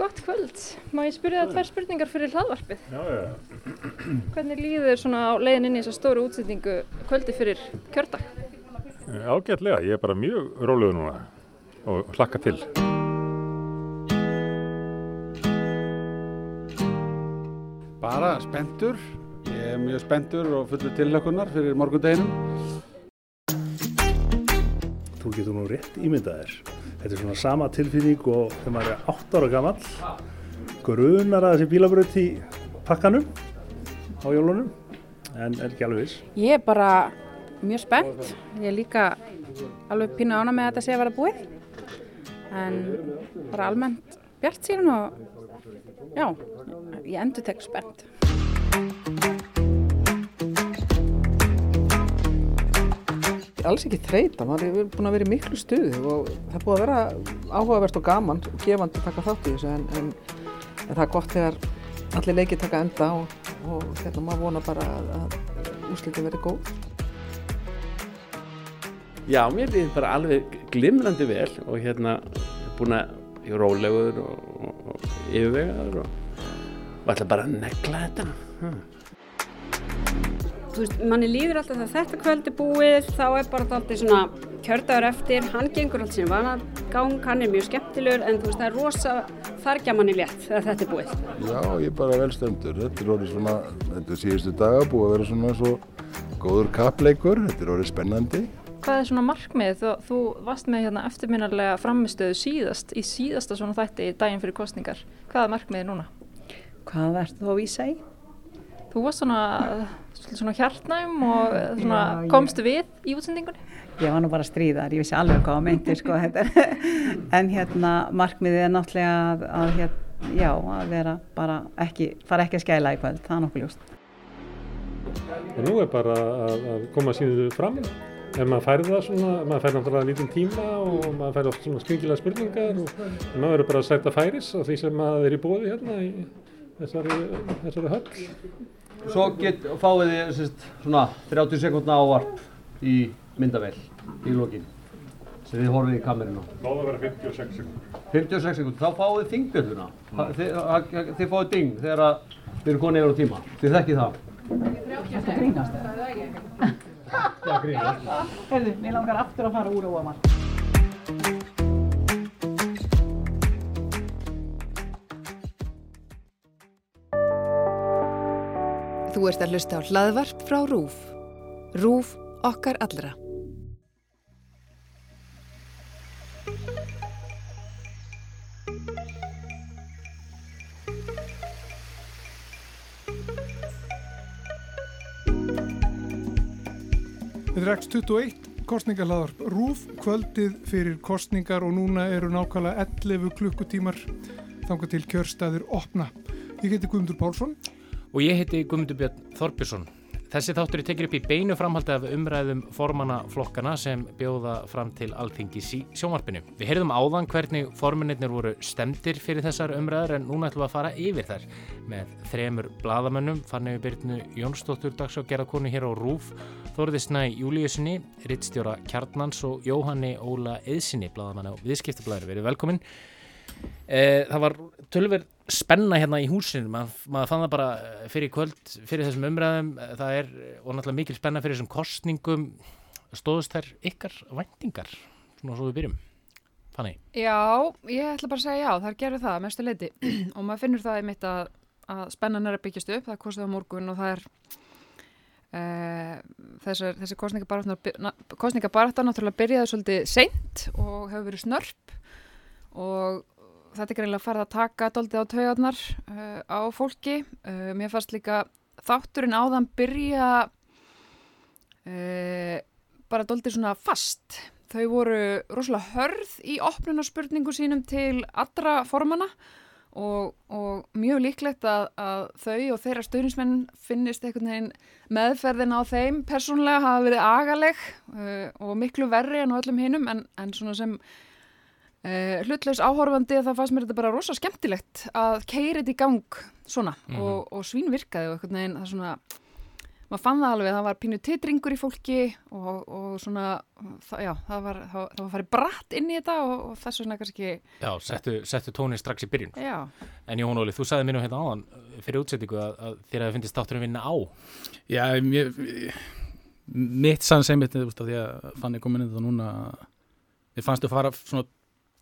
Gott kvöld. Má ég spyrja það tvær spurningar fyrir hlaðvarpið? Já, já. Hvernig líður svona á leiðin inn í þessa stóru útsetningu kvöldi fyrir kjördag? Ágætlega, ég er bara mjög rólegur núna og hlakka til. Bara spenntur, ég er mjög spenntur og fullur tillökunar fyrir morgundeginum. Þú getur nú rétt ímyndað þér. Þetta er svona sama tilfinning og þegar maður er 8 ára gammal, grunar að þessi bílabröð í pakkanum á jólunum, en er ekki alveg viss. Ég er bara mjög spennt. Ég er líka alveg pínu ána með að þetta sé að vera búið. En bara almennt bjart síðan og já, ég endur tek spennt. Alls ekki þreita, maður er búin að vera í miklu stuði og það er búið að vera áhugavert og gaman og gefandi að taka þátt í þessu en, en, en það er gott þegar allir leikið taka enda og, og hérna maður vona bara að, að úslitin verði góð. Já, mér líður bara alveg glimrandi vel og hérna búin að ég er rólegur og, og, og yfirvegaður og, og ætla bara að negla þetta. Hm. Þú veist, manni líður alltaf að þetta kvöld er búið, þá er bara alltaf svona kjördagur eftir, hann gengur allt sem vanagang, hann er mjög skemmtilegur en þú veist, það er rosa þargja manni létt þegar þetta er búið. Já, ég er bara vel stemdur. Þetta er orðið svona, þetta er síðustu daga búið að vera svona svo góður kappleikur, þetta er orðið spennandi. Hvað er svona markmið? Þú, þú varst með hérna eftirminarlega framistöðu síðast í síðasta svona þætti daginn fyrir kostningar. Hvað er markmiðið núna? Hvað ert þú að vísa í? Þú varst svona, svona hjartnæm og svona, já, komstu við í útsendingunni? Ég var nú bara stríðar, ég vissi alveg hvað á meinti sko en hérna markmiðið er náttúrulega að, að, að, já, að vera bara ekki, fara ekki að skæla í kvöld, það er nokkuð ljóst. Og nú er bara að, að koma síðu fram, ef maður færi það svona, maður færi náttúrulega lítinn tíma og maður færi oft svona skringilega spurningar og maður verður bara að sæta færis á því sem maður er í bóði hérna í þessari, þessari höll. Svo get, fáið þið sérst, svona 30 sekundna ávarp í myndavel í lokin sem þið horfið í kamerinu. Láða að vera 56 sekund. 56 sekund, þá fáið þið þingbjölduna. Þið, þið fáið ding þegar þið eru konið yfir á tíma. Þið þekkið það. Þetta grínast það? Já, grínast. Herðu, mér langar aftur að fara úr á mann. Þú ert að hlusta á hlaðvarp frá RÚF. RÚF okkar allra. Þetta er X21, kostningahlaðarp RÚF, kvöldið fyrir kostningar og núna eru nákvæmlega 11 klukkutímar þanga til kjörstaðir opna. Ég heiti Guðmundur Pálsson. Og ég heiti Guðmundur Björn Þorbjörnsson. Þessi þáttur er tekið upp í beinu framhaldi af umræðum formannaflokkana sem bjóða fram til alþingis í sjónvarpinu. Við heyrðum áðan hvernig formuninnir voru stemdir fyrir þessar umræðar en núna ætlum við að fara yfir þær með þremur bladamönnum, Fannegu Byrnu Jónsdóttur dags og gerðarkonu hér á RÚF, Þorði Snæ Júliusinni, Rittstjóra Kjarnans og Jóhanni Óla Eðsinni, bladamann á viðskiptablaður. Verið velkominn. Eh, það var tölver spenna hérna í húsinu, Mað, maður fann það bara fyrir kvöld, fyrir þessum umræðum, það er og náttúrulega mikil spenna fyrir þessum kostningum, stóðust þær ykkar væntingar, svona svo við byrjum, Fanny? Já, ég ætla bara að segja já, þar gerur það mestu leiti og maður finnur það einmitt að, að spennan er að byggjast upp, það kostið á morgun og það er uh, þessar, þessi kostningabaráttar náttúrulega byrjaði svolítið seint og hefur verið snörp. Og þetta er greinlega farið að taka doldið á taugarnar uh, á fólki. Uh, mér fannst líka þátturinn áðan byrja uh, bara doldið svona fast. Þau voru rosalega hörð í opnunarspurningu sínum til allra formana og, og mjög líklegt að, að þau og þeirra stöðnismenn finnist einhvern veginn meðferðin á þeim persónlega hafa verið agaleg og miklu verri en á öllum hinnum en, en svona sem Uh, hlutlaus áhorfandi að það fannst mér þetta bara rosa skemmtilegt að keira þetta í gang svona mm -hmm. og, og svín virkaði og eitthvað neginn það svona maður fann það alveg, það var pínu titringur í fólki og, og svona, það, já, það var, það, það var farið bratt inn í þetta og, og þess vegna kannski... Já, settu, settu tónin strax í byrjun. Já. En Jón Óli, þú sagði mér nú hérna áðan fyrir útsettingu að, að þér hefði finnist þátturinn vinna á. Já, mér, mitt sann sem mitt, að því að fann ég komin inn þetta núna, ég fannst þú fara svona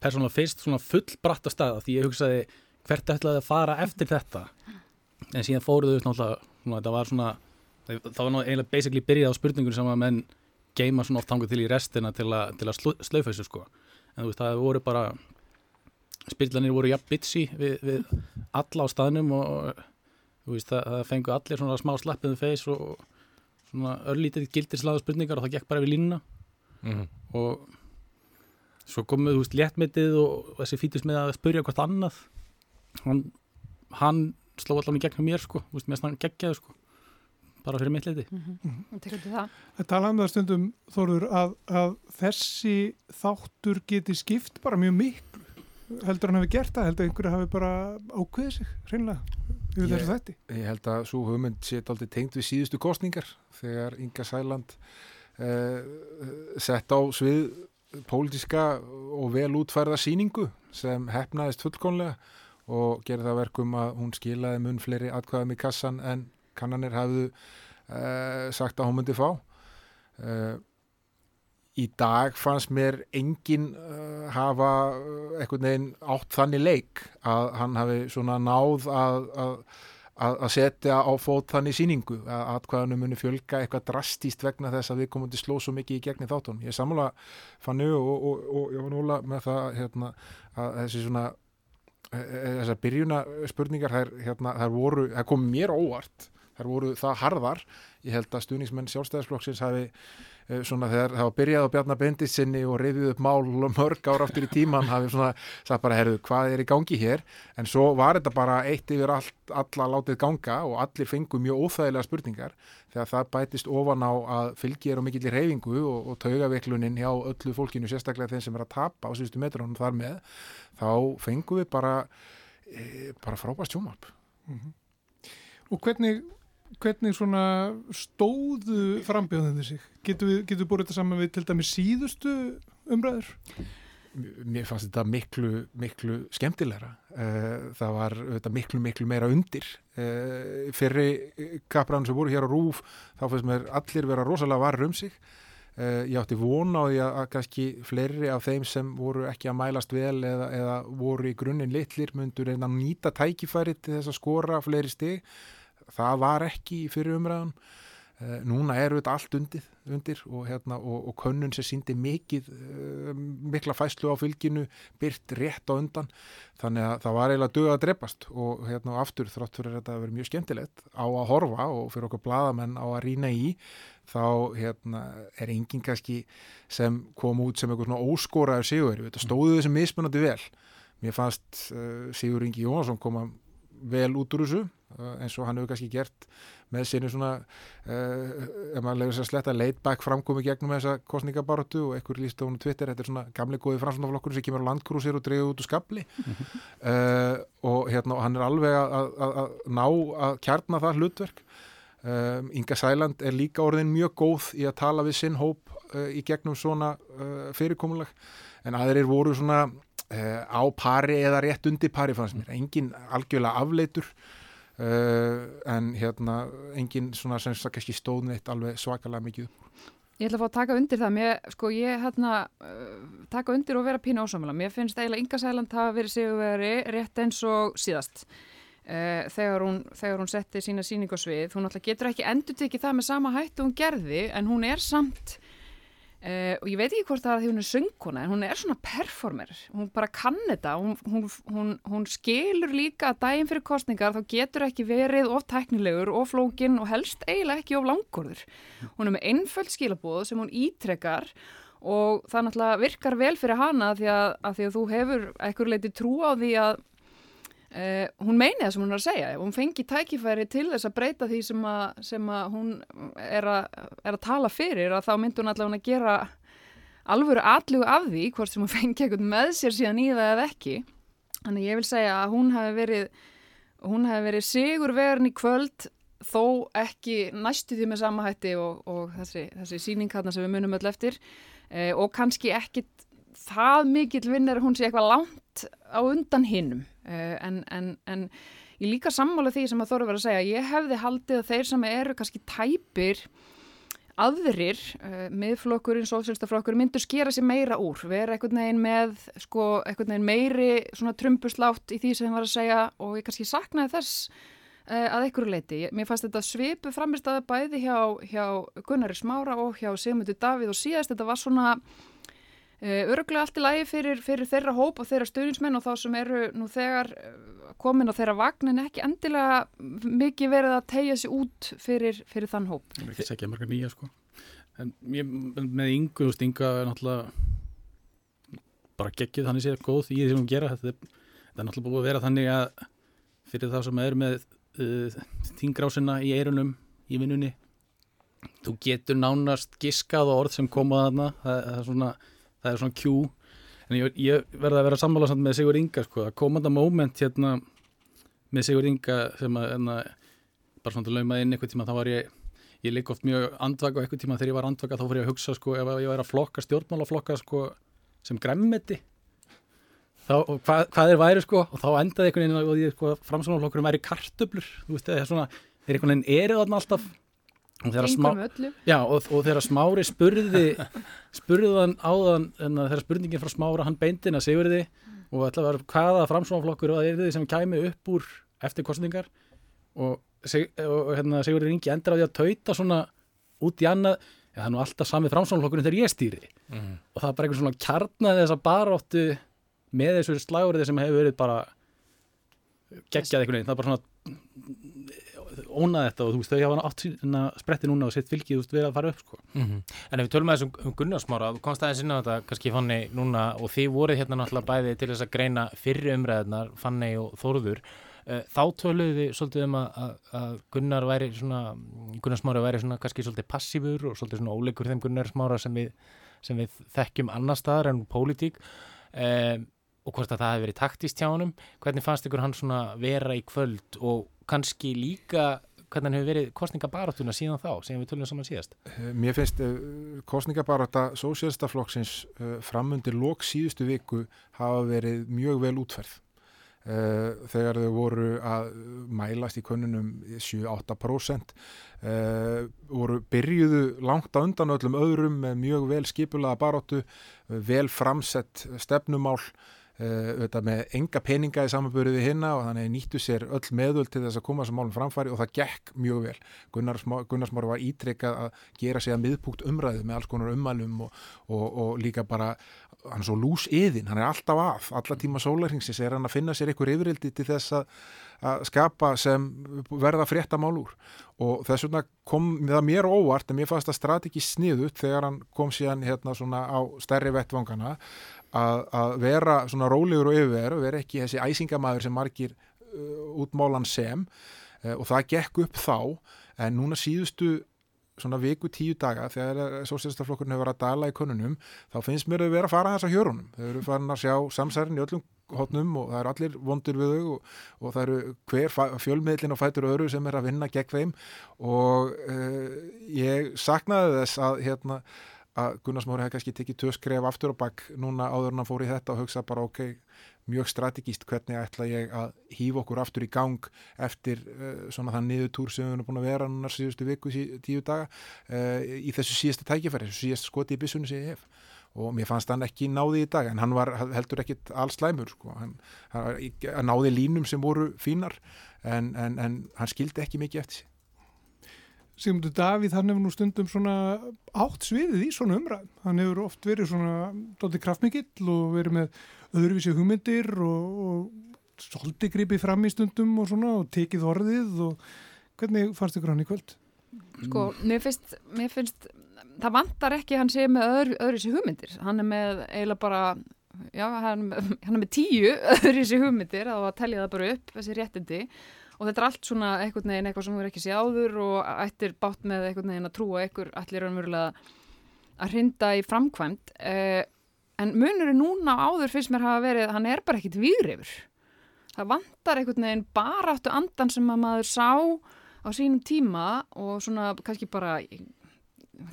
persónulega fyrst svona full bratt á staða því ég hugsaði hvert ætlaði að fara eftir þetta? En síðan fóruðu náttúrulega, þetta var svona það var náttúrulega basically byrjað á spurningun sem að menn geima svona oft tangu til í restina til, a, til að þessu sko. En þú veist það voru bara spillanir voru jafn bitsi við, við alla á staðnum og þú veist það, það fengu allir svona smá slappiðu feys og svona örlítið gildirslaðu spurningar og það gekk bara við línuna. Mm -hmm. og svo komuð, þú veist, léttmetið og þessi fítist með að spurja hvort annað. Hann, hann sló allavega í gegnum mér, sko, þú veist, mér stann geggjaði, sko. Bara fyrir mitt leiti mm -hmm. mm -hmm. Það. Tala um það stundum Þorður að, að þessi þáttur geti skipt bara mjög miklu. Heldur hann hefur gert það, heldur einhverju hafi bara ákveðið sig, hreinlega yfir þessu þetta. Ég held að svo hugmynd sé aldrei tengt við síðustu kostningar þegar Inga Sæland eh, sett á svið pólitíska og vel útfærða síningu sem hefnaðist fullkonlega og gerði það verkum að hún skilaði mun fleiri atkvæðum í kassan en kannanir hafðu uh, sagt að hún myndi fá. Uh, í dag fannst mér engin uh, hafa eitthvað neginn átt þannig leik að hann hafi svona náð að, að að setja á fót þannig síningu að atkvæðanum muni fjölga eitthvað drastíst vegna þess að við komum til sló svo mikið í gegni þáttunum. Ég samla fannu og, og, og var núla með það hérna, að þessi svona e, e, þessar byrjuna spurningar þær, hérna, þær voru, þær kom mér óvart þær voru það harðar ég held að stuðningsmenn sjálfstæðarsflokksins hafi svona þegar það var byrjað á Bjarnar Benditsinni og reyðið upp mál mörg ára aftur í tíman hafið svona sagt bara, herru, hvað er í gangi hér en svo var þetta bara eitt yfir all, alla látið ganga og allir fengu mjög óþægilega spurningar þegar það bætist ofan á að fylgi er á mikillir reyfingu og, og taugaveiklunin hjá öllu fólkinu, sérstaklega þeim sem er að tapa á síðustu metrónum þar með þá fengu við bara e, bara frábært sjómarp mm -hmm. Og hvernig hvernig svona stóðu frambjóðinu sig? Getur við, við búið þetta saman við til dæmi síðustu umræður? Mér fannst þetta miklu, miklu skemmtilegra. Eh, það var þetta, miklu, miklu meira undir. Eh, Fyrir kapræðan sem voru hér á Rúf, þá fannst mér allir vera rosalega varur um sig. Eh, ég átti vona á því að kannski fleiri af þeim sem voru ekki að mælast vel eða, eða voru í grunninn litlir myndur en að nýta tækifæri til þess að skora fleiri stig það var ekki fyrir umræðan uh, núna eru þetta allt undir, undir og, hérna, og, og könnun sem síndi mikið uh, mikla fæslu á fylginu byrt rétt á undan. Þannig að það var eiginlega dög að drepast og hérna aftur þrátt fyrir þetta að vera mjög skemmtilegt á að horfa og fyrir okkur bladamenn á að rína í þá hérna, er enginn kannski sem kom út sem eitthvað svona óskóraður sigur, stóðu þessi mismunandi vel. Mér fannst uh, Sigur Ingi Jónsson koma vel út úr þessu eins og hann hefur kannski gert með sinni svona uh, ef maður legur sér sletta laid back framkomi gegnum þessa kostningabaróttu og einhver líst á hún Twitter, þetta er svona gamli góði fransunaflokkur sem kemur á landgrúsir og dreyður út úr skabli uh, og hérna hann er alveg að, að, að ná að kjarna það hlutverk. Um, Inga Sæland er líka orðin mjög góð í að tala við sinn hóp uh, í gegnum svona fyrirkomulag. En aðrir voru svona á pari eða rétt undir pari fannst mér, engin algjörlega afleitur uh, en hérna engin svona sem kannski stóðneitt alveg svakalega mikið Ég ætla að fá að taka undir það, mér, sko ég hérna uh, taka undir og vera pínu ósamlega, mér finnst eiginlega Inga Sæland hafa verið sigurveri rétt eins og síðast. Uh, þegar, hún, þegar hún setti sína síning á svið, hún alltaf getur ekki endur tekið það með sama hættu hún gerði en hún er samt Uh, og ég veit ekki hvort það er að því hún er söngkona en hún er svona performer. Hún bara kann þetta. Hún, hún, hún, hún skilur líka að daginn fyrir kostningar þá getur ekki verið of teknilegur of flókin og helst eiginlega ekki of langkorður hún er með einföld skilabóð sem hún ítrekkar og það náttúrulega virkar vel fyrir hana því að, að, því að þú hefur ekkur leiti trú á því að Uh, hún meini það sem hún er að segja. Hún fengi tækifæri til þess að breyta því sem að, sem að hún er að, er að tala fyrir að þá myndi hún allavega að gera alvöru allugu af því hvort sem hún fengi eitthvað með sér síðan í það eða ekki. Þannig ég vil segja að hún hafi verið hún hafi verið sigur verin í kvöld þó ekki næstu því með sama hætti og, og þessi, þessi síning hérna sem við munum öll eftir. Uh, og kannski ekki það mikill vinnir hún sé eitthvað langt á undan hinnum en, en, en ég líka sammála því sem að Þóru var að segja ég hefði haldið að þeir sem eru kannski tæpir aðrir, uh, miðflokkurinn, sósélstaflokkurinn myndur skera sér meira úr, vera einhvern veginn með sko, einhvern veginn meiri svona trumbuslátt í því sem það var að segja og ég kannski saknaði þess uh, að einhverju leiti. Mér fannst þetta svipu framist að bæði hjá, hjá Gunnari Smára og hjá Sigmundur Davíð og síðast þetta var svona öruglega allt í lagi fyrir, fyrir þeirra hóp og þeirra stuðninsmenn og þá sem eru nú þegar komin á þeirra vagn en ekki endilega mikið verið að tegja sér út fyrir, fyrir þann hóp. Það er ekki segja marga nýja sko. En ég, með yngu, þú veist, ynga er náttúrulega bara geggið þannig séð góð í því sem hún gera. Þetta er, þetta er náttúrulega búið að vera þannig að fyrir þá sem er með uh, þingrásina í eirunum í vinnunni, þú getur nánast giskað á orð sem koma þarna, það, það er svona það er svona kjú en ég, ég verði að vera sammála með Sigur Inga sko, að komanda moment hérna með Sigur Inga sem að enna, bara svona til að lauma inn eitthvað tíma þá var ég, ég líka oft mjög andvaka og eitthvað tíma þegar ég var andvaka þá fór ég að hugsa sko ef ég væri að flokka stjórnmálaflokka sko sem gremmeti þá, hvað, hvað er væri sko og þá endaði einhvern veginn og ég sko framsvonarflokkurum væri kartöblur, þú veist, það er svona þeir einhvern veginn þarna alltaf og þegar, smá, já, og, og þegar smári spurði spurðan áðan þegar spurningin frá smára hann beindin að Sigurði og ætla að vera hvaða framsvonarflokkur og það er þið sem kæmi upp úr eftir kostningar og, og hérna, Sigurði Ringi endur á því að tauta svona út í annað. Ja, það er nú alltaf sami framsvonarflokkurinn þegar ég stýri. Mm og það er bara einhvern svona kjarnaði þess að baróttu með þessu slagurði sem hefur verið bara geggjað einhvern veginn, það er bara svona ónað þetta og þú veist þau hafa átt sína spretti núna og sett fylgið við að fara upp sko. mm -hmm. En ef við tölum aðeins um Gunnarsmára þú komst aðeins inn á þetta kannski fanni núna og þið voruð hérna náttúrulega bæði til þess að greina fyrri umræðnar fanni og Þóruður þá töluðu þið svolítið um að, að Gunnar væri svona Gunnarsmára væri svona kannski svolítið passífur og svolítið svona óleikur þeim Gunnarsmára sem við, sem við þekkjum annar staðar en pólitík um, og hvort að það hefði verið taktist hjá hann hvernig fannst ykkur hann svona vera í kvöld og kannski líka hvernig hefur verið kostningabaráttuna síðan þá sem við tölum saman síðast? Mér finnst uh, kostningabarátta Sósélstaflokksins uh, framundir lók síðustu viku hafa verið mjög vel útferð þegar þau voru að mælast í könnunum 7-8% voru byrjuðu langt á undan öllum öðrum með mjög vel skipulaða baráttu vel framsett stefnumál auðvitað með enga peninga í samanböru við hinna og þannig nýttu sér öll meðöld til þess að koma þessum málum framfæri og það gekk mjög vel. Gunnarsmári var ítrekkað að gera sig að miðpúkt umræðu með alls konar ummælum og, og, og líka bara, hann er svo lús yðin, hann er alltaf að, alla tíma sólarhingsins er hann að finna sér einhver yfirildi til þess að, að skapa sem verða fréttamál úr og þess vegna kom það mér óvart en mér fannst það strategi sniðut þegar hann kom síðan hérna svona á stærri vettvangana að, að vera svona rólegur og yfirveru, vera ekki þessi æsingamæður sem margir uh, útmálan sem. Uh, og það gekk upp þá en núna síðustu svona viku tíu daga þegar sósélstaflokkurinn hefur verið að dala í konunum þá finnst mér að vera að fara þess að hjörunum. Þau eru farin að sjá samsærin í öllum hotnum og það eru allir vondur við þau og, og það eru hver fjölmiðlin og fætur öru sem er að vinna gegn þeim. Og uh, ég saknaði þess að hérna að Gunnarsmári hefði kannski tekið töskref aftur og bakk núna áður en hann fór í þetta og hugsa bara ok, mjög strategíst hvernig ætla ég að hýfa okkur aftur í gang eftir uh, svona þann niðurtúr sem við erum búin að vera núna síðustu viku, tíu daga uh, í þessu síðasta tækifæri, þessu síðasta skoti í bissunni sem ég hef og mér fannst hann ekki náði í dag en hann var heldur ekkit alls slæmur sko. hann, hann náði línum sem voru fínar en, en, en hann skildi ekki mikið eftir Sigmundur Davíð, hann hefur nú stundum svona átt sviðið í svona umræðum. Hann hefur oft verið svona doldið kraftmikill og verið með öðruvísi hugmyndir og, og svolítið gripið fram í stundum og svona og tekið orðið og hvernig fannst ykkur hann í kvöld? Sko, mér finnst, mér finnst það vantar ekki hann sé með öðru, öðruvísi hugmyndir. Hann er með eiginlega bara, já, hann, hann er með tíu öðruvísi hugmyndir að telja það bara upp, þessi réttindi og þetta er allt svona einhvern veginn eitthvað sem þú er ekki séð áður og ættir bátt með einhvern veginn að trúa einhver allir raunverulega að hrinda í framkvæmt eh, en munurinn núna áður fyrst mér hafa verið hann er bara ekkit výrifur það vantar einhvern veginn bara áttu andan sem að maður sá á sínum tíma og svona kannski bara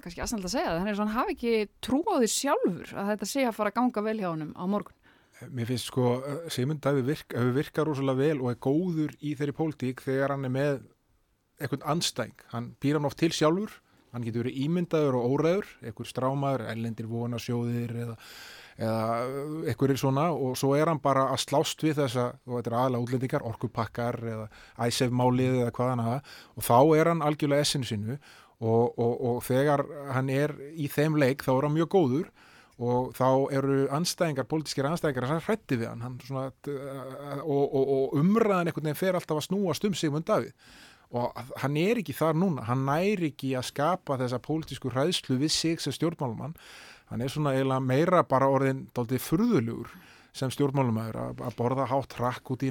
kannski aðsannlega að segja það, þannig að hann hafi ekki trú á því sjálfur að þetta sé að fara að ganga vel hjá honum á morgun. Mér finnst sko, Sigmund Davíð virk, hefur virkað rosalega vel og er góður í þeirri pólitík þegar hann er með eitthvað anstæng. Hann býr hann oft til sjálfur, hann getur verið ímyndaður og óræður, eitthvað strámaður, ellendir vonasjóðir eða, eða eitthvað er svona og svo er hann bara að slást við þessa, og þetta er aðalega útlendingar, orkupakkar eða æsefmálið eða hvað hann hafa og þá er hann algjörlega essinu sinu og, og, og þegar hann er í þeim leik þá er hann mjög góður og þá eru anstæðingar, pólitískir anstæðingar sem hrætti við hann, hann svona, og, og, og umræðan einhvern veginn fer alltaf að snúast um Sigmund Davíð. Og hann er ekki þar núna, hann næri ekki að skapa þessa pólitísku hræðslu við sig sem stjórnmálumann, hann er svona eiginlega meira bara orðin daldið furðulugur sem stjórnmálumæður að borða hátt hakk út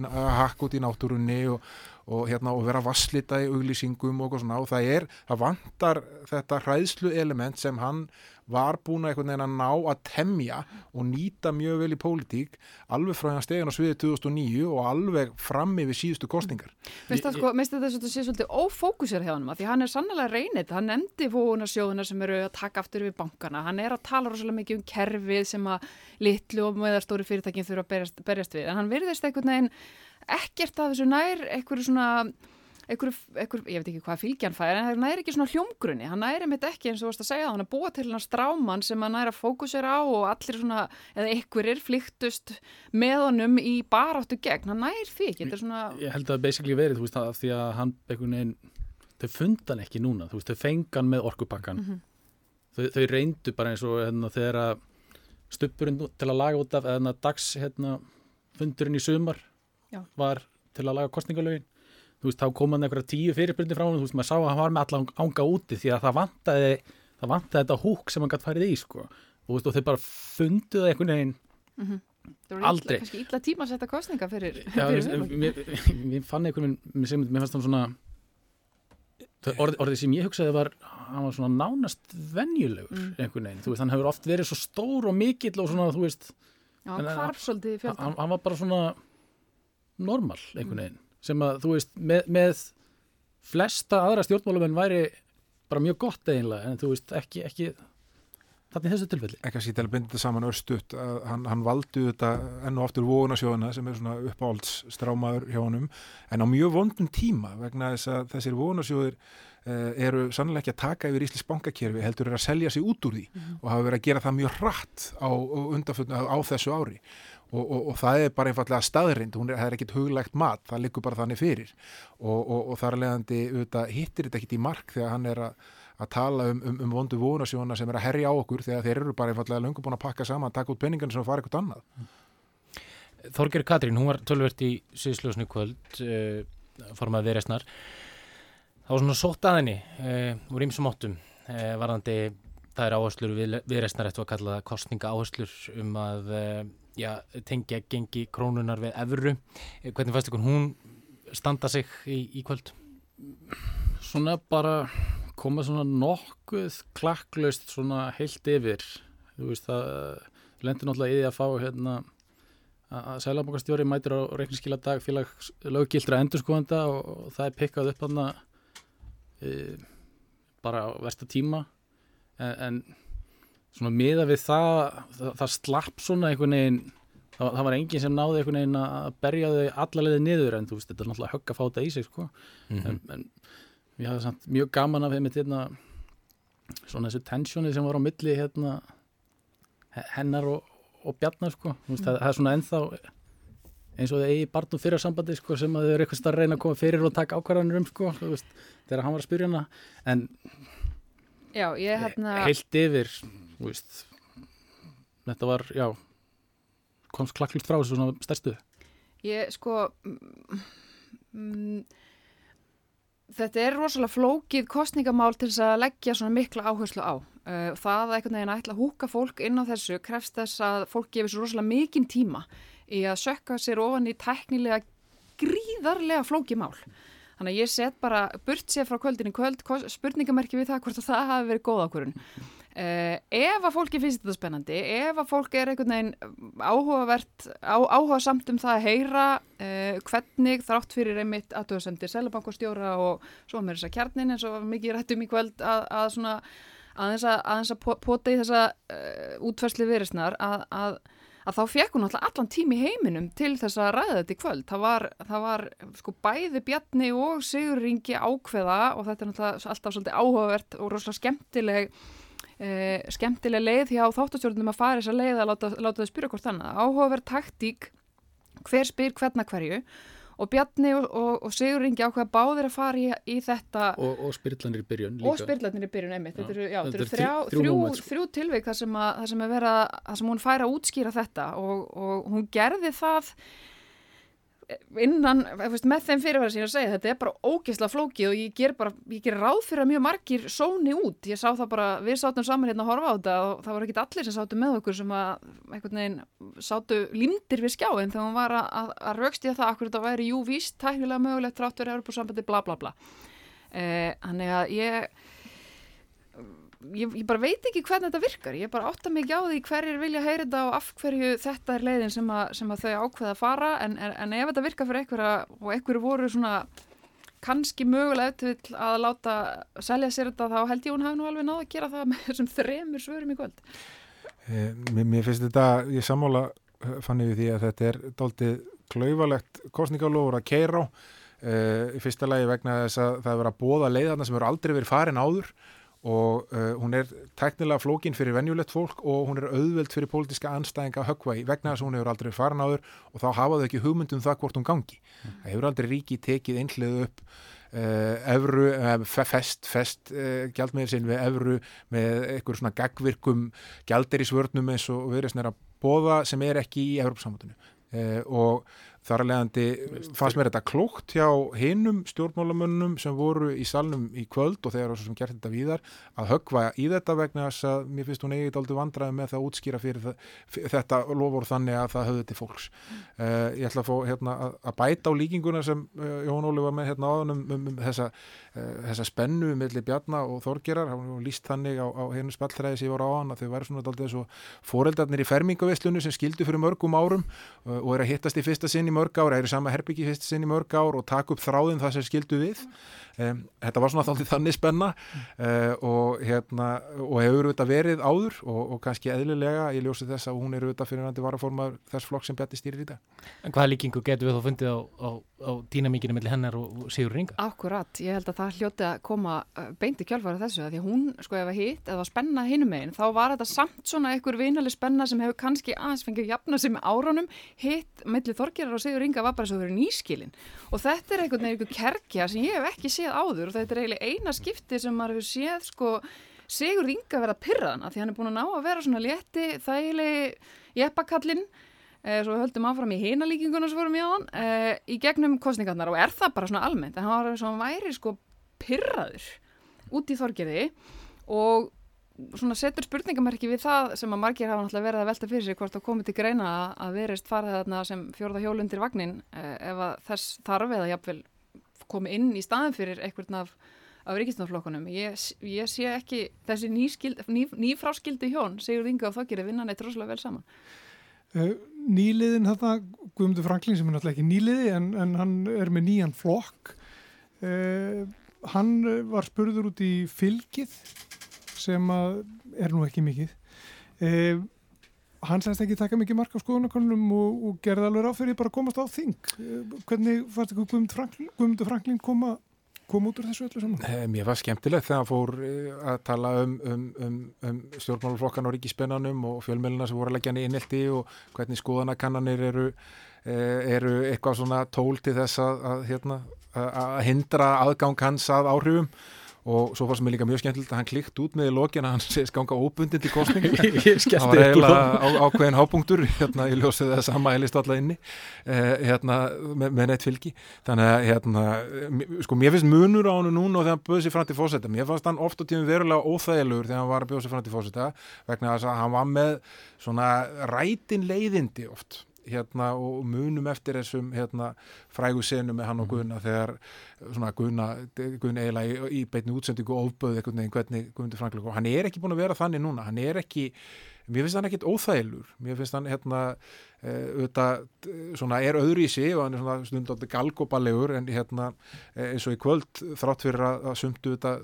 út í náttúrunni og, og, hérna, og vera vasslita í auglýsingum og svona. Og það er, það vantar þetta hræðslu element sem hann var búin að einhvern veginn að ná að temja og nýta mjög vel í pólitík alveg frá hann stegin á sviði 2009 og alveg frammi við síðustu kostingar. Mér finnst sko, þetta að sé svolítið ófókusir hjá hann því hann er sannlega reynið, hann nefndi fókunarsjóðuna sem eru að taka aftur við bankana, hann er að tala rosalega mikið um kerfið sem að litlu og meðarstóri fyrirtækinn þurfa að berjast, berjast við en hann virðist einhvern veginn ekkert af þessu nær Ekkur, ekkur, ég veit ekki hvað fylgjan fær en það næri ekki svona hljómgrunni, hann næri mitt ekki eins og þú varst að segja, hann er búið til hann stráman sem hann næri að fókusera á og allir svona eða ekkurir flyktust með honum í baráttu gegn, hann næri því ekki. Svona... Ég held að það basically verið, þú veist það, því að hann einhvern veginn, þau fundan ekki núna, þú veist, þau fengan með orkupakkan mm -hmm. þau, þau reyndu bara eins og hérna, þegar að stupurinn til að laga út af eða dags hérna, fundurinn í sumar Já. var til að laga kostningalögin þú veist, þá kom hann eitthvað tíu fyrirbyrndi frá hann, þú veist, maður sá að hann var með allan ánga úti því að það vantaði, það vantaði þetta húk sem hann gæti farið í, sko þú veist, og þau bara funduði einhvern veginn mm -hmm. aldrei. Það var kannski illa tíma að setja kostninga fyrir, Já, mér fann einhvern veginn, mér fannst hann svona orð, orðið sem ég hugsaði var hann var svona nánast venjulegur mm. einhvern veginn, þú veist, hann hefur oft verið svo stór og mikill og svona, þú veist Já, hann fjöldan. Hann, hann var bara svona normal einhvern veginn sem að þú veist með, með flesta aðra stjórnmálum væri bara mjög gott eiginlega en þú veist ekki, ekki þannig þessu tilfelli. Ekki að sýta að binda þetta saman örstuðt að hann, hann valdi þetta enn og aftur vóðunarsjóðuna sem er svona uppáhaldsstrámaður hjá honum en á mjög vondum tíma vegna þess að þessir vóðunarsjóðir eh, eru sannlega ekki að taka yfir Íslis bankakerfi heldur er að selja sig út úr því mm -hmm. og hafa verið að gera það mjög rætt á, á, á þessu ári Og, og, og það er bara einfallega staðrind, er, er ekkit huglegt mat, það likur bara þannig fyrir og, og þar leðandi hittir þetta ekkit í mark þegar hann er að, að tala um, um, um vondu vonasjóna sem er að herja á okkur þegar þeir eru bara einfallega löngu búin að pakka saman, taka út penningan sem fara eitthvað annað. Þorger Katrín, hún var tölvert í Sýðsljósnu kvöld, uh, formað viðreysnar, þá svona sótt að henni uh, úr ímsum óttum uh, varðandi, það er áherslur við, viðreysnar eftir að kalla það kostninga áherslur um að já, tengja gengi krónunar við efru. Hvernig fannst ykkur hún standa sig í, í kvöld? Svona bara koma svona nokkuð klakklaust svona heilt yfir. Þú veist það lendur náttúrulega í því að fá hérna að Sælabokastjóri mætir á reikniskila dag félag löggildra endurskóðanda og, það er pikkað upp hann e, bara á versta tíma en, en svona miða við það, það, það slapp svona einhvern veginn það, það var enginn sem náði einhvern veginn að berja þau allarleiði niður en þú veist, þetta er náttúrulega högg að fá þetta í sig sko mm -hmm. en, en ég hafði samt mjög gaman af þeim hérna, svona þessu tensjóni sem var á milli hérna, hennar og, og bjarnar sko veist, mm. það, það er svona ennþá eins og það eigi barnum fyrir sambandi sko, sem að þau eru eitthvað að reyna að koma fyrir og taka ákvarðanir um sko, veist, þegar hann var að spyrja hana en Já, ég hérna heilt yfir Veist, þetta var, já komst klakklust frá þessu svona stærstu? Ég sko mm, þetta er rosalega flókið kostningamál til þess að leggja svona mikla áherslu á. Uh, það að einhvern veginn ætla að húka fólk inn á þessu krefst þess að fólk gefur svo rosalega mikinn tíma í að sökka sér ofan í teknilega gríðarlega flókið mál. Þannig að ég set bara burt sér frá kvöldin í kvöld spurningamerki við það hvort það hafi verið góð ákvörun Uh, ef að fólki finnst þetta spennandi, ef að fólk er einhvern veginn áhugavert, á, áhuga samt um það að heyra uh, hvernig þrátt fyrir einmitt aðtöðsendir selabankostjóra og svo með þessa kjarnin eins og mikið rættum í kvöld að, að svona aðeins að, aðeins að pota í þessa uh, útfærsli viðrisnar að, að, að þá fekk hún alltaf allan tími í heiminum til þess að ræða þetta í kvöld. Það var, það var sko bæði Bjarni og Sigur Ringi ákveða og þetta er alltaf svolítið áhugavert og rosalega skemmtileg Uh, skemmtileg leið hjá þáttastjórnum að fara þess að leið að láta, láta þau spyrja hvort annað. Áhugaverð taktík hver spyr hverna hverju. Og Bjarni og, og, og Sigur Ringi ákveða báðir að fara í, í þetta og, og spyrlanir í byrjun líka. og spyrlanir í byrjun einmitt. Þetta eru, já, Þetta eru þrjá, þrjú- þrjú sko. þrjú tilveik þar sem, að, þar sem, vera, þar sem hún fær að útskýra þetta. Og, og hún gerði það innan, veist, með þeim fyrirværi sem ég er að segja, þetta er bara ógeðslega flókið og ég ger bara, ég ger ráð fyrir að mjög margir sóni út, ég sá það bara við sátum saman hérna að horfa á þetta og það voru ekki allir sem sátu með okkur sem að einhvern veginn sátu límdir við skjáin þegar hún var að, að, raukstýða það akkur þetta væri jú víst, tæknilega mögulegt tráttur Európa sambandi, bla bla bla. Eh, þannig að ég ég, ég bara veit ekki hvernig þetta virkar. Ég bara átta ekki á því hverjir vilja heyra þetta og af hverju þetta er leiðin sem, að, sem að þau ákveða að fara. En, en, en ef þetta virkar fyrir einhverja og einhverju voru svona kannski mögulega eftir að láta selja sér þetta þá held ég hún hafi nú alveg náða að gera það með þessum þremur svörum í kvöld. Eh, Mér, mér finnst þetta, ég sammála eh, fann ég því að þetta er dálítið klauvalegt kostningalofur að keira á. Uh, í fyrsta lagi vegna þess að það er verið að bóða leiðarna sem eru aldrei verið farin áður og uh, hún er teknilega flókin fyrir venjulegt fólk og hún er auðveld fyrir pólitíska anstæðinga höggva í vegna þess að hún hefur aldrei farin áður og þá hafa þau ekki hugmyndum það hvort hún gangi. Það hefur aldrei ríki tekið einhlið upp Uh, evru, uh, fest, fest gjaldmiðir sinn við evru með einhver svona gagvirkum gjaldirisvörnum eins og viðreysn er að bóða sem er ekki í Evropasamhundinu og þar að leiðandi fannst mér þetta klókt hjá hinum stjórnmálamönnum sem voru í salnum í kvöld og þegar þessum gert þetta víðar að höggva í þetta vegna þess að mér finnst hún eigið aldrei vandraði með það að útskýra fyrir það, þetta lofur þannig að það höfðu til fólks. Uh, ég ætla að fá hérna, að, bæta á líkinguna sem uh, Jón Óli var með hérna áðan um, um, um þessa, uh, þessa spennu millir Bjarna og Þorgerar hann var líst þannig á, á hennu spalltræði sem ég var á hann að þau væri svona daldið svo foreldarnir í fermingavislunu sem skildu fyrir mörgum árum og er að hittast í fyrsta sinn í mörg ár, er í sama herbyggi í fyrsta sinn í mörg ár og taka upp þráðin það sem skildu við um, þetta var svona þáttið þannig spenna uh, og hérna og hefur þetta verið áður og, og kannski eðlilega ég ljósi þess að hún er auðvitað fyrir nætti varaformar þess flokk sem Bjarni stýrir í dag. En hvaða líkingu getur við þá fundið á, á, á dýnamíkinu mellir hennar og Sigur Ringa? Akkurat, ég held að það hljóti að koma uh, beint í kjálfæra þessu að því að hún, sko ef að hitt, eða spenna hinum megin, þá var þetta samt svona einhver vinalig spenna sem hefur kannski aðeins fengið jafna sig með árunum, hitt millir Þorgerar og Sigur Inga og séð áður og þetta er eiginlega eina skipti sem maður hefur séð sko Sigur Inga verða pyrraðan að því hann er búin að ná að vera svona létti, þægilegi jeppakallinn. Eh, svo höldum áfram í hinalíkinguna sem vorum í áðan eh, í gegnum kostningarnar og er það bara svona almennt en hann var svona væri sko pyrraður út í þorgerði og svona setur spurningamerki við það sem að margir hafa náttúrulega verið að velta fyrir sig hvort það komið til greina að verist farið þarna sem fjórða hjólundir vagnin eh, ef að þess þarf eða jafnvel komi inn í staðin fyrir einhvern af af ríkistoflokkunum. Ég, ég sé ekki þessi nýskild, ný, nýfráskildi hjón Sigur Inga og Þokkir vinna neitt rosalega vel saman. Uh, nýliðin þetta, Guðmundur Franklin sem er náttúrulega ekki nýliði en, en hann er með nýjan flokk uh, hann var spurður út í fylgið sem að er nú ekki mikið uh, hann sæst ekki taka mikið mark á skoðunakonunum og, og gerði alveg ráð fyrir bara að komast á þing uh, hvernig fannst ykkur Guðmundur Franklin, Guðmundur Franklin koma, koma út úr þessu öllu saman? Eh, Mér var skemmtilegt þegar hann fór eh, að tala um, um, um, um stjórnmáluflokkan og ríkispennanum og fjölmjöluna sem voru að leggja hann í innelti og hvernig skoðanakannanir eru, eh, eru eitthvað svona tól til þess að, að, hérna, að hindra aðgang hans að áhrifum og svo fannst mér líka mjög skemmtilegt að hann klikt út með í lokin að hann segist ganga óbundin til skellti það var eiginlega ákveðin hápunktur hérna, ég ljósið þess að mælist alla inni eh, hérna, með, með neitt fylgi. Þannig að hérna, sko, mér finnst munur á hann núna og þegar hann böði sér fram til fósetta mér fannst hann oft á tímum verulega óþægilegur þegar hann var að bjóða sér fram til fósetta vegna að hann var með svona rætin leiðindi oft hérna og munum eftir þessum hérna frægu senu með hann og Gunna þegar svona Gunna, Gunna eiginlega í, í beitni útsendingu ofböðu einhvern veginn hvernig Guðmundur Frank og hann er ekki búin að vera þannig núna, hann er ekki mér finnst hann ekkit óþægilur mér finnst hann hérna auðvitað svona er öðru í sig og hann er svona stundandi galgópalegur en hérna eins og í kvöld þrátt fyrir að, að sumtu þetta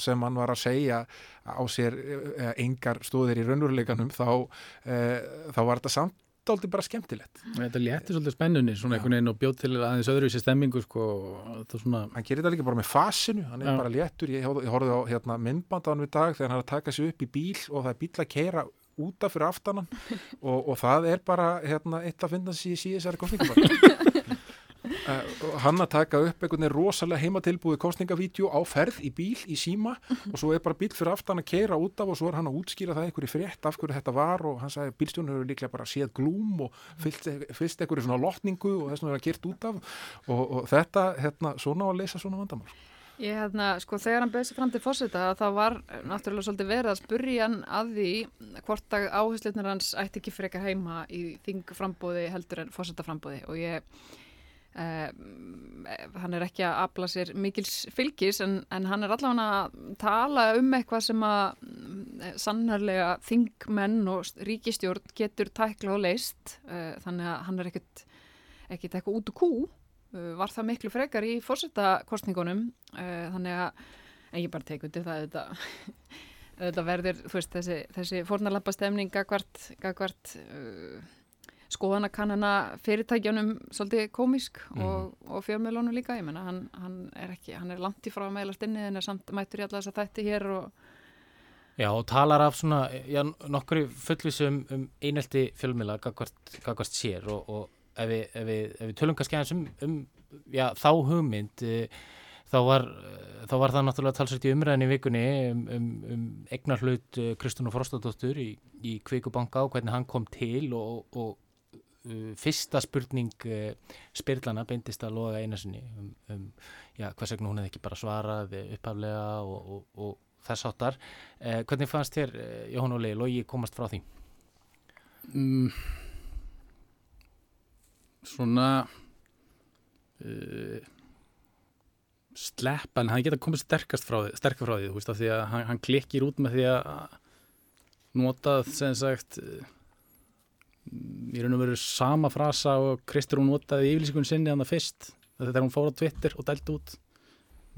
sem hann var að segja á sér eða engar stóðir í raunveruleikanum þá, e, þá var þetta samt aldrei bara skemmtilegt. Þetta léttir svolítið spennunni svona einhvern veginn og bjóð til aðeins öðruvísi stemmingu sko. Svona... Hann gerir þetta líka bara með fasinu, hann er Já. bara léttur, ég, ég horfði á hérna, myndband á hann við dag þegar hann er að taka sig upp í bíl og það er bíl að keira útaf fyrir aftanan og, og það er bara hérna, eitt að finna sér í síðisari kostningum uh, hann að taka upp einhvern veginn rosalega heimatilbúið kostningavídjó á ferð í bíl í síma og svo er bara bíl fyrir aftan að keira út af og svo er hann að útskýra það einhverju frétt af hverju þetta var og hann sagði bílstjónur eru líklega bara séð glúm og fyllt, fyllt einhverju svona lotningu og þess vegna er að kert út af og, og þetta, hérna, svona að leysa svona vandamál. Ég hérna, sko, þegar hann bauð sér fram til fórseta þá var náttúrulega svolítið verið að spurja hann að því hvort að áhersluðnir hans ætti ekki frekar heima í þingframbóði heldur en fórsetaframbóði og ég Uh, hann er ekki að afla sér mikils fylgis en, en hann er allavega að tala um eitthvað sem að uh, sannarlega þingmenn og ríkistjórn getur tækla og leist uh, þannig að hann er ekkert ekkert eitthvað út og kú. Var það miklu frekar í fórsetakostningunum þannig að en ég bara teik undir það þetta, þetta verður veist, þessi, þessi fórnarlampa stemninga hvert, hvert skoðanakannana fyrirtækjanum svolítið komisk mm. og, og fjármjölunum líka, ég menna hann, hann er ekki, hann er langt í frá að meðlast inni en er samt mættur í alla þess að þætti hér og Já, og talar af svona, já, nokkru fullvisum um, einelti fjölmjöla gagvart sér og, og ef við, ef við, ef við tölum kannski aðeins um, um já, þá hugmynd e, þá var, þá var það náttúrulega talsvægt í umræðinni vikunni um, um, um egnar hlut Kristúnu Frostadóttur í, í Kvíkubanka og hvernig hann kom til og, og fyrsta spurning uh, spyrlana beintist að loða einasinni um, um já, hvers vegna hún hefði ekki bara svarað upphaflega og, og, og þess áttar. Uh, hvernig fannst þér, uh, Jóhann Óli, logi komast frá því? Mm, svona uh, sleppan, hann geta komið sterkast frá því, sterkast frá því, þú veist, af því að hann, hann klikkir út með því að notað, sem sagt í raun og veru sama frasa og Kristur hún notaði í yfirlýsingun sinni þannig að fyrst þetta er hún fór á Twitter og dælt út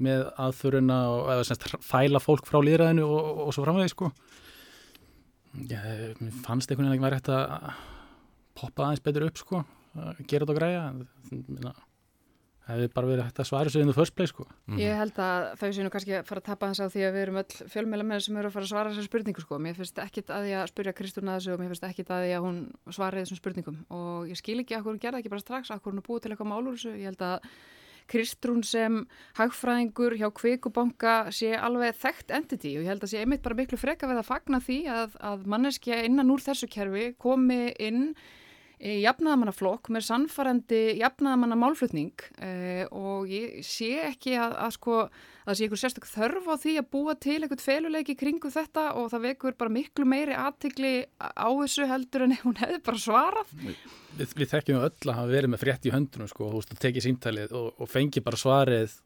með aðföruna og eða semst fæla fólk frá líðræðinu og, og, og svo framvegi sko. Mér fannst einhvern veginn að það var hægt að poppa aðeins betur upp sko gera þetta og græja hefði bara verið hægt að svara sig in the first place sko. Mm -hmm. Ég held að þau séu nú kannski að fara að tapa þess á því að við erum öll fjölmjöla með sem eru að fara að svara þessar spurningu sko. Mér finnst ekkit að ég að spurja Kristúna þessu og mér finnst ekkit að ég að hún svara þessum spurningum og ég skil ekki að hún gerða ekki bara strax að hún er búið til eitthvað málur þessu. Ég held að Kristrún sem hagfræðingur hjá Kvikubanka sé alveg þekkt entity og ég held að sé einmitt bara miklu freka við að fagna því að, að manneskja innan úr þessu kerfi komi inn jafnaðamannaflokk með sannfærandi jafnaðamanna málflutning eh, og ég sé ekki að, að sko að það sé einhver sérstök þörf á því að búa til einhvert feluleiki kringu þetta og það vekur bara miklu meiri aðtikli á þessu heldur en hún hefði bara svarað. Við, við þekkjum öll að hafa verið með frétt í höndunum sko, þú veist, að tekið símtalið og, og fengi bara svarið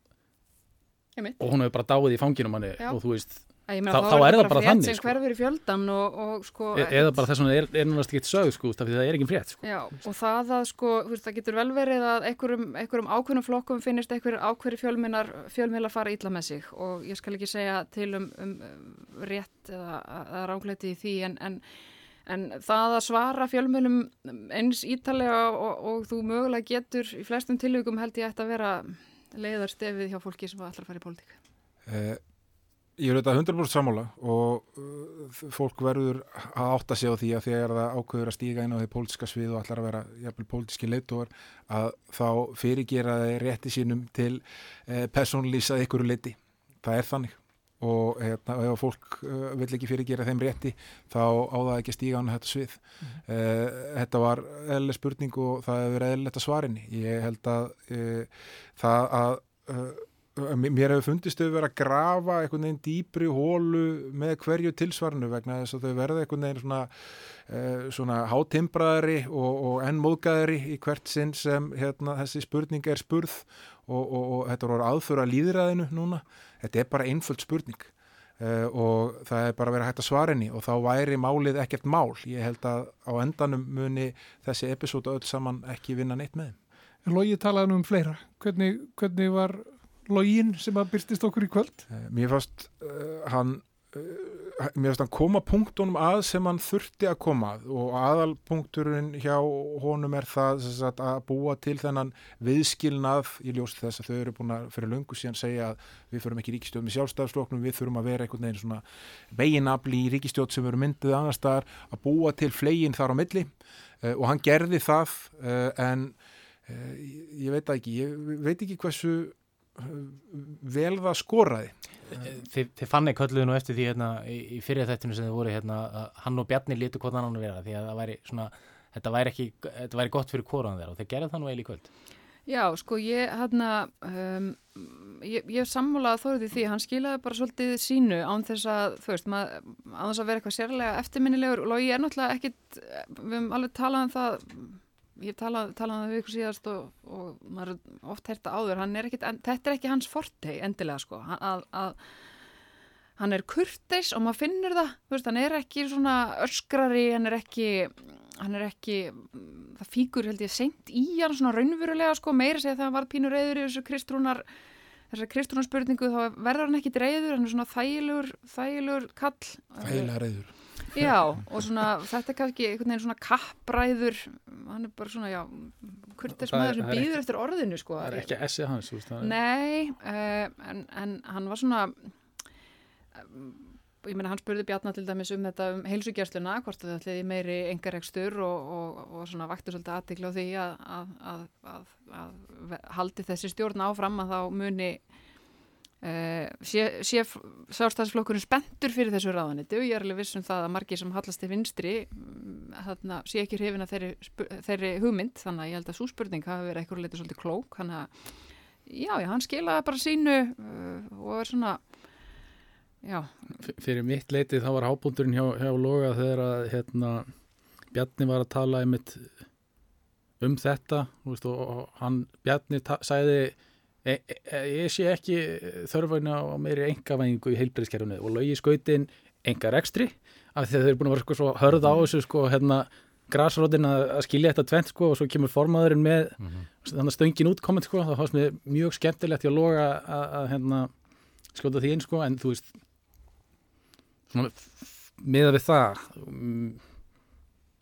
og hún hefur bara dáið í fanginum manni og þú veist Meina, þá, þá, þá er það bara þannig sko. hverfur í fjöldan og, og sko e eða bara þess vegna er, er náttúrulega ekki sög sko, það er ekki frétt sko. Já, og það að sko, veist, það getur vel verið að einhverjum, einhverjum ákveðnum flokkum finnist einhverjum ákveðri fjölmiðlar fara ítla með sig og ég skal ekki segja til um, um rétt eða, eða rángleiti í því en, en, en það að svara fjölmiðlum eins ítalega og, og þú mögulega getur í flestum tilvíkum held ég að vera leiðarstefið hjá fólki sem ætlar að fara í pólitík uh, Ég er auðvitað 100% sammála og uh, fólk verður að átta sig á því að þegar það ákveður að stíga inn á því pólitiska svið og allar að vera jafnvel pólitíski leittóar að þá fyrirgera þeir rétti sínum til eh, personlýsað ykkur leiti. Það er þannig og hérna, ef fólk uh, vil ekki fyrirgera þeim rétti þá á það ekki að stíga á þetta svið. Mm. Eh, þetta var eðlega spurning og það hefur eðlilegt að svarinni. Ég held að eh, það að mér hefur fundist þau verið að grafa einhvern veginn dýpri hólu með hverju tilsvarnu vegna þess að þau verða einhvern veginn svona, uh, svona hátimbraðari og, og ennmóðgæðari í hvert sinn sem hérna, þessi spurning er spurð og, og, og þetta voru aðföra líðræðinu núna. Þetta er bara einföld spurning uh, og það er bara verið hægt að svara henni og þá væri málið ekkert mál. Ég held að á endanum muni þessi episódu öll saman ekki vinna neitt með Lógi talaði nú um fleira. Hvernig, hvernig var Lógin sem að byrstist okkur í kvöld? Mér fannst uh, hann mér fannst hann koma punktunum að sem hann þurfti að koma og aðalpunkturinn hjá honum er það sagt, að búa til þennan viðskilnað í ljóst þess að þau eru búin að fyrir löngu síðan segja að við förum ekki ríkistjóð með sjálfstæðarsloknum, við þurfum að vera einhvern veginn svona veginabli í ríkistjóð sem eru myndið annars staðar að búa til flegin þar á milli. Uh, og hann gerði það en ég veit ekki, ég veit ekki hversu vel það skoraði Þi, Þið fann ekki hölluðu nú eftir því hérna, í, í fyrir þættinu sem þið voru hérna, hann og Bjarni lítu hvort hann vera því að væri svona, þetta væri ekki þetta væri gott fyrir kóran þeirra og þeir gerði það nú eil í kvöld. Já, sko ég hérna um, ég, ég sammálaði þóruði því hann skilaði bara svolítið sínu án þess að þú veist, maður, án þess að vera eitthvað sérlega eftirminnilegur. Og ég er náttúrulega ekkit við höfum alveg talað um það ég talaði talað um það ykkur síðast og, og maður oft hérta áður er ekkit, en, þetta er ekki hans fortei endilega sko. Að, að hann er kurtis og maður finnur það veist, hann er ekki svona öskrari hann er ekki hann er ekki, það fíkur held ég seint í hann svona raunverulega sko. Meira segja það að hann var pínur reyður í þessu kristrúnar þessar kristrúnar spurningu þá verður hann ekki reyður, hann er svona þægilegur þægilegur kall. Þægilega reyður Já, og svona, þetta er kannski einhvern veginn svona kappræður, hann er bara svona, já, kurtis maður sem býður eftir orðinu, sko. Það er ekki essið hans, þú veist það. Nei, uh, en, en hann var svona, um, ég meina, hann spurði Bjarnar til dæmis um þetta um heilsugjastluna, hvort það ætliði meiri engaregstur og, og, og svona vakti svolítið aðtikla á því að, að, að, að haldi þessi stjórn áfram að þá muni sé, sé sjálfstæðisflokkurinn spendur fyrir þessu ráðaniti og ég er alveg vissum það að margir sem hallast til vinstri mm, þarna, sé ekki hrifin að þeirri, þeirri hugmynd þannig að ég held að svo spurning hafi verið eitthvað litið svolítið klók þannig að já, já, hann skilaði bara sínu uh, og er svona já. Fyrir mitt leitið þá var hábúndurinn hjá, hjá Loga þegar að hérna, Bjarni var að tala um þetta veist, og hann Bjarni sæði E, e, ég sé ekki þörfæna á meiri engavæðingu í heilbreyðskerfunu og lögi skautin enga rekstri af því að þeir eru búin að vera sko svo hörð á þessu sko hérna græsrótin að, skilja þetta tvent sko og svo kemur formaðurinn með mm -hmm. þannig að stöngin útkomment sko það fannst mér mjög skemmtilegt í að loga að, hérna skjóta því inn sko en þú veist svona miða við það um,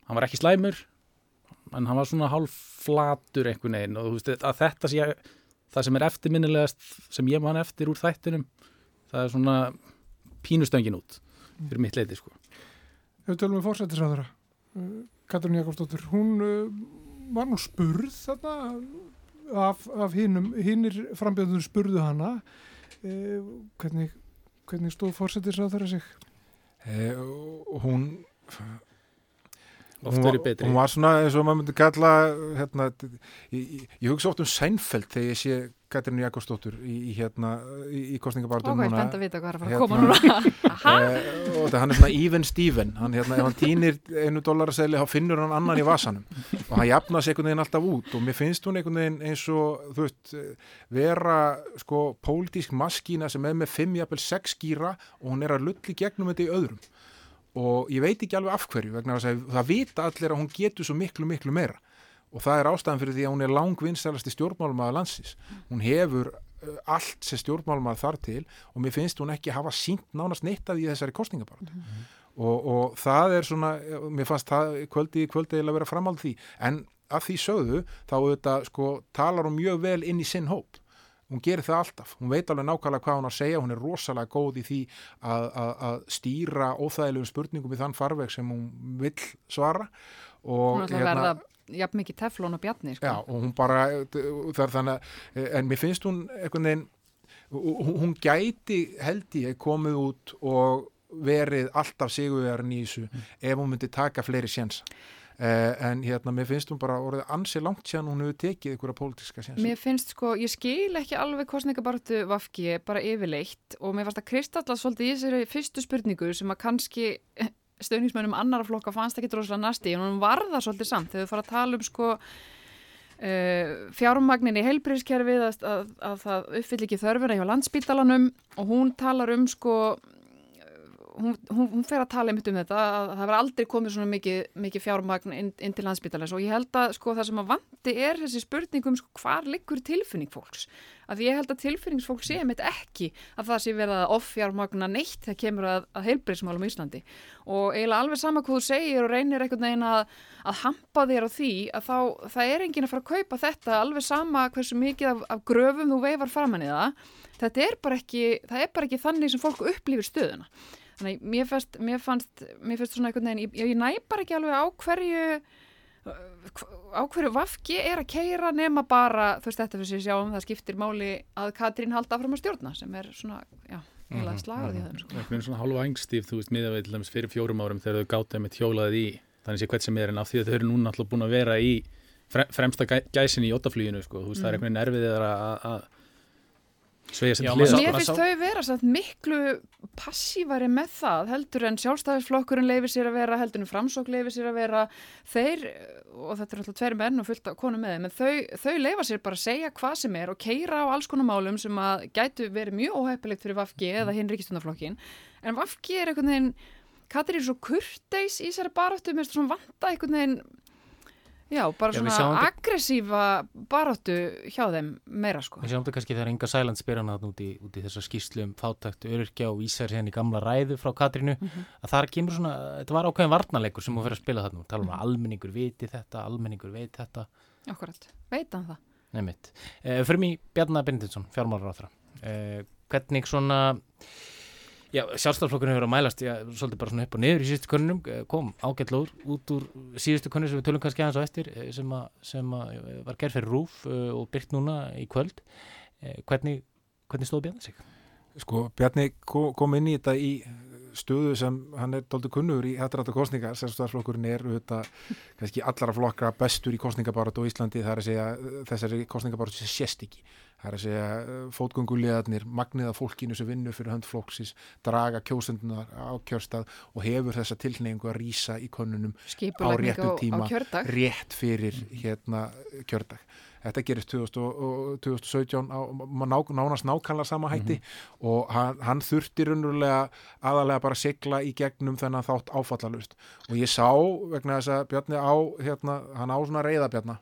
hann var ekki slæmur en hann var svona hálf flatur einhvern veginn og þú veist að þetta sé að það sem er eftirminnilegast sem ég man eftir úr þættinum það er svona pínustöngin út fyrir mitt leiti sko Ef við tölum við fórsættisræðara uh, Katrín Jakobsdóttir hún uh, var nú spurð þarna af, af hinnum hinnir frambjöðunum spurðu hana eh, hvernig, hvernig stóð fórsættisræðara sig? Eh, hún oft verið betri. Hún var svona eins og maður myndi kalla hérna, ég, ég hugsa oft um Seinfeld þegar ég sé Katrínu Jakobsdóttur í, í, hérna, í, í kostningabartum núna. Ok, spennt að vita hvað er að fara að koma núna. e, og það hann er svona even Steven, hann hérna, ef hann týnir einu dólarasæli, þá finnur hann annan í vasanum og hann jafnast einhvern veginn alltaf út og mér finnst hún einhvern veginn eins og, þú veist, vera sko pólitísk maskína sem er með 5-6 skýra og hún er að lulli gegnum þetta í öðrum og ég veit ekki alveg af hverju vegna að það vita allir að hún getur svo miklu miklu meira. Og það er ástæðan fyrir því að hún er langvinnstælasti stjórnmálum að landsis hún hefur uh, allt sem stjórnmálum að þar til og mér finnst hún ekki hafa sínt nánast neitt af því þessari kostningabartu mm -hmm. og, og það er svona mér fannst það kvöldi kvöldi að vera framhald því. En af því sögðu þá auðvitað sko talar hún mjög vel inn í sinn hóp hún gerir það alltaf, hún veit alveg nákvæmlega hvað hún að segja, hún er rosalega góð í því að, að, að stýra óþægilegum spurningum í þann farveg sem hún vil svara og hún að verða jafn mikið teflón og bjarni sko. já, og hún bara, það er þannig en mér finnst hún einhvern veginn hún gæti held ég komið út og verið alltaf sigurverðin í þessu ef hún myndi taka fleiri uh, en hérna mér finnst hún bara orðið ansi langt sér hún hefur tekið einhverja pólitíska séns Mér finnst sko, ég skil ekki alveg kostningabartu Vafki bara yfirleitt og mér fannst að Kristalla svolítið í þessari fyrstu spurningu sem að kannski stöðningsmennum annara flokka fannst ekki droslega næsti en hún var það svolítið samt. Þegar við fara að tala um sko uh, fjármagnin í heilbríðskerfið að, að, að það uppfyll ekki þörfuna hjá landsbítalanum og hún talar um sko hún, hún, hún fer að tala einmitt um þetta að það verður aldrei komið svona mikið, mikið fjármagn inn, inn til landsbítalans og ég held að sko það sem að vandi er þessi spurningum sko hvar liggur tilfinning fólks? Að ég held að tilfinningsfólk sé einmitt ekki að það sé verið að offjármagna neitt þegar kemur að, að heilbreyðsmálum í Íslandi. Og eiginlega alveg sama hvað þú segir og reynir einhvern veginn að, að hampa þér á því að þá það er enginn að fara að kaupa þetta alveg sama hversu mikið af, af gröfum þú veifar framann í það. Þetta er bara ekki, er bara ekki þannig sem fólk upplifir stöðuna Þannig mér fannst, mér fannst, mér fannst svona einhvern veginn, ég, ég næ bara ekki alveg á hverju, á hverju vafki er að keira nema bara, þú veist þetta fyrir sig sjáum, það skiptir máli að Katrín halda áfram að stjórna sem er svona, já, slagur því mhm. þeim. Sko. Það er svona svona hálfa angstíf, þú veist, dæmis fyrir fjórum árum þegar þau gátaði með hjólaðið í, þannig sé hvert sem er en af því að þau eru núna alltaf búin að vera í fre- fremsta gæ- gæsin í ótaflýginu, sko, þú veist, það er Mhm. einhvern veginn erfið að, Já, sá- Mér finnst þau vera samt miklu passívari með það heldur en sjálfstæðisflokkurinn leifir sér að vera, heldur en framsók leifir sér að vera. Þeir, og þetta er alltaf tveir menn og fullt af konum með þeim, en þau, þau leifa sér bara að segja hvað sem er og keira á alls konar málum sem að gætu verið mjög óheppilegt fyrir Vafki eða hinn ríkistundaflokkin en Vafki er einhvern veginn Katrín er svo kurteis í þessari baráttu mér finnst svona vanta einhvern veginn já, bara Já, svona aggressífa baráttu hjá þeim meira sko. Við sjáum þetta kannski þegar Inga Sæland spyr þarna út í, í þessa skýrslu um fátækt öryrkja og vísar síðan í gamla ræðu frá Katrínu Mhm. að það kemur svona, þetta var ákveðin varnarleikur sem hún fyrir að spila þarna og tala um að almenningur viti þetta, almenningur veit þetta. Akkurat, veit hann það? Nefnitt. Uh, fyrir mig Bjarnar Benedinsson, fjármálaráþra uh, hvernig svona sjálfstaflokkurinn hefur að mælast já, svolítið bara svona upp og niður í síðustu könnunum eh, kom ágættlóður út úr síðustu könnun sem við tölum kannski aðeins á eftir eh, sem, að, sem að eh, var gerð fyrir rúf og byrt núna í kvöld hvernig, hvernig stóð Bjarnar sig? Sko, Bjarni ko- kom inn í þetta í stöðu sem hann er doldið kunnugur í hættaráttu kostningar, sérstofsflokkurinn er auðvitað kannski allara flokka bestur í kostningabaratu á Íslandi, það er að segja eh, þessari kostningabaratu sem sést ekki. Það er að segja fótgöngulegarnir magnið af fólkinu sem vinnur fyrir hönd flokksins draga kjósendunar á kjörstað og hefur þessa tilkningu að rýsa í könnunum á réttu tíma rétt fyrir hérna kjördag Þetta gerist 2000 og- og 2017 á ná, nánast nákvæmlega sama hætti og hann, hann þurfti raunverulega aðalega bara sigla í gegnum þennan þátt áfallalust og ég sá vegna þess að Bjarni á hérna, hann á svona reyðabjarna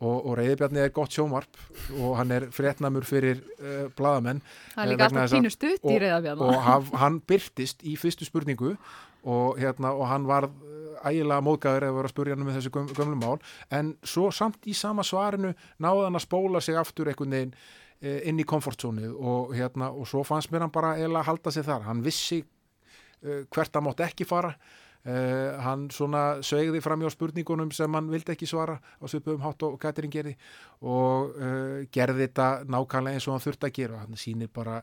og, og reyðabjarni er gott sjómarp og hann er fréttnamur fyrir uh, bladamenn Það er eh, stutt í og- og haf, hann byrtist í fyrstu spurningu og, hérna, og hann var ægilega móðgæður eða var að spurja hann með þessu göm, gömlu mál. En svo samt í sama svarinu náði hann að spóla sig aftur einhvern veginn eh, inn í komfortzónu og, hérna, og svo fannst mér hann bara eiginlega að halda sig þar. Hann vissi uh, hvert hann mátt ekki fara. Uh, hann svona sveigði fram hjá spurningunum sem hann vildi ekki svara á svipum hátt og Katrin gerði og uh, gerði þetta nákvæmlega eins og hann þurfti að gera. Hann sýnir bara